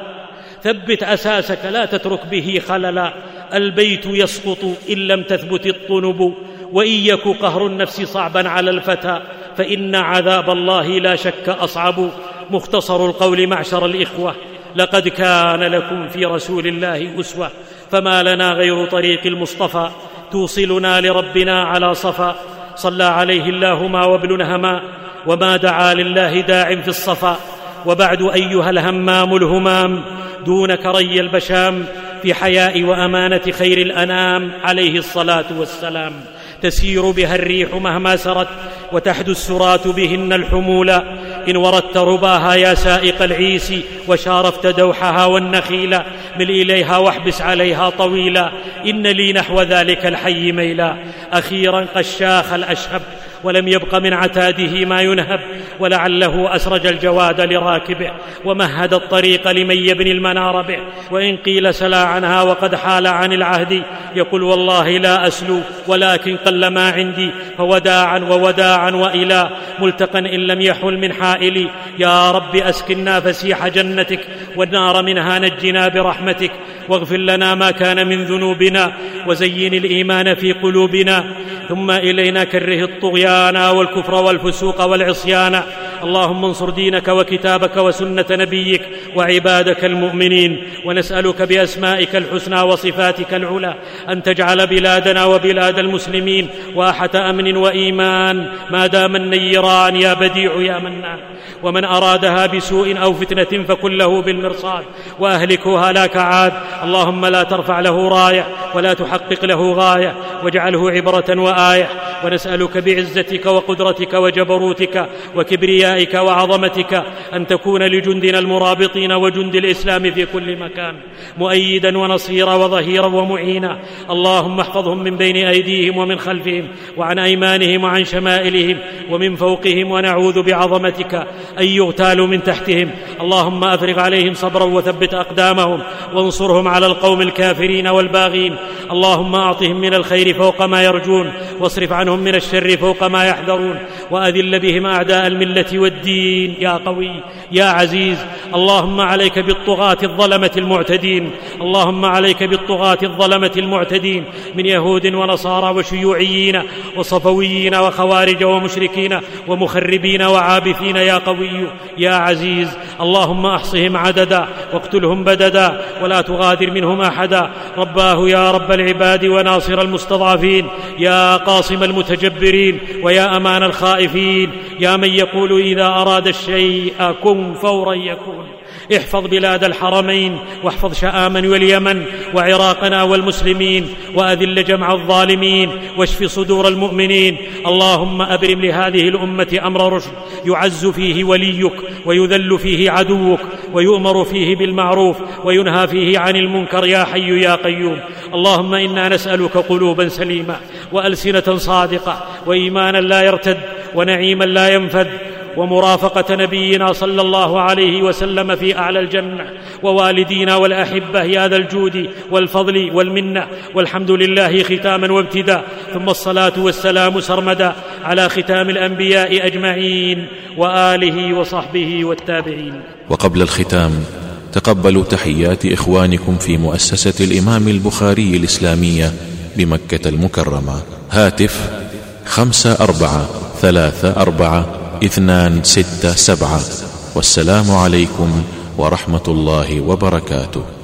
ثبت أساسك لا تترك به خللا. البيت يسقط إن لم تثبت الطنب وإن يك قهر النفس صعبا على الفتى فإن عذاب الله لا شك أصعب. مختصر القول معشر الإخوة. لقد كان لكم في رسول الله أسوة. فما لنا غير طريق المصطفى. توصلنا لربنا على صفا. صلى عليه الله ما وابن هما. وما دعا لله داع في الصفا. وبعد أيها الهمام الهمام. دونك ري البشام. في حياء وأمانة خير الأنام عليه الصلاة والسلام. تسير بها الريح مهما سرت وتحدو السرات بهن الحمولا إن وردت رباها يا سائق العيس وشارفت دوحها والنخيل. مل إليها واحبس عليها طويلا. إن لي نحو ذلك الحي ميلا. أخيرا قد شاخ الأشهب ولم يبق من عتاده ما ينهب ولعله أسرج الجواد لراكبه ومهد الطريق لمن يبني المنار به. وإن قيل سلا عنها وقد حال عن العهد يقول والله لا أسلو ولكن قل ما عندي فوداعا ووداعا وإلى. ملتقا إن لم يحل من حائلي يا رب أسكنا فسيح جنتك والنار منها نجنا برحمتك واغفر لنا ما كان من ذنوبنا وزين الإيمان في قلوبنا ثم إلينا كره الطغيان والكفر والفسوق والعصيان. اللهم انصر دينك وكتابك وسنة نبيك وعبادك المؤمنين. ونسألك بأسمائك الحسنى وصفاتك العلى. أن تجعل بلادنا وبلاد المسلمين واحة أمن وإيمان. ما دام النيران يا بديع يا منان. ومن أرادها بسوء أو فتنة فكن له بالمرصاد. واهلكه هلاك عاد اللهم لا ترفع له راية ولا تحقق له غاية. واجعله عبرة وايه ونسألك بعزتك وقدرتك وجبروتك وكبريائك وعظمتك أن تكون لجندنا المرابطين وجند الإسلام في كل مكان مؤيدا ونصيرا وظهيرا ومعينا. اللهم احفظهم من بين أيديهم ومن خلفهم وعن أيمانهم وعن شمائلهم ومن فوقهم ونعوذ بعظمتك أن يغتالوا من تحتهم. اللهم أفرغ عليهم صبرا وثبت أقدامهم وانصرهم على القوم الكافرين والباغين. اللهم أعطهم من الخير فوق ما يرجون واصرف عنهم من الشر فوق ما يحذرون وأذل بهم أعداء الملة والدين. يا قوي يا عزيز اللهم عليك بالطغاة الظلمة المعتدين. اللهم عليك بالطغاة الظلمة المعتدين. من يهود ونصارى وشيوعيين وصفويين وخوارج ومشركين ومخربين وعابثين. يا قوي يا عزيز اللهم أحصهم عددا واقتلهم بددا ولا تغادر منهم أحدا. رباه يا رب العباد وناصر المستضعفين. يا قاصم المتجبرين ويا أمان الخائفين. يا من يقول إذا أراد الشيء كن فورا يكون. احفظ بلاد الحرمين واحفظ شآما واليمن وعراقنا والمسلمين وأذل جمع الظالمين واشف صدور المؤمنين. اللهم أبرم لهذه الأمة أمر رشد يعز فيه وليك ويذل فيه عدوك ويؤمر فيه بالمعروف وينهى فيه عن المنكر يا حي يا قيوم. اللهم إنا نسألك قلوبا سليمة وألسنة صادقة وإيمانا لا يرتد ونعيما لا ينفد. ومرافقة نبينا صلى الله عليه وسلم في أعلى الجنة ووالدينا والأحبة يا ذا الجود والفضل والمنة. والحمد لله ختاما وابتداء ثم الصلاة والسلام سرمدا على ختام الأنبياء أجمعين وآله وصحبه والتابعين. وقبل الختام تقبلوا تحيات إخوانكم في مؤسسة الإمام البخاري الإسلامية بمكة المكرمة. هاتف خمسة أربعة ثلاثة أربعة اثنان ستة سبعة والسلام عليكم ورحمة الله وبركاته.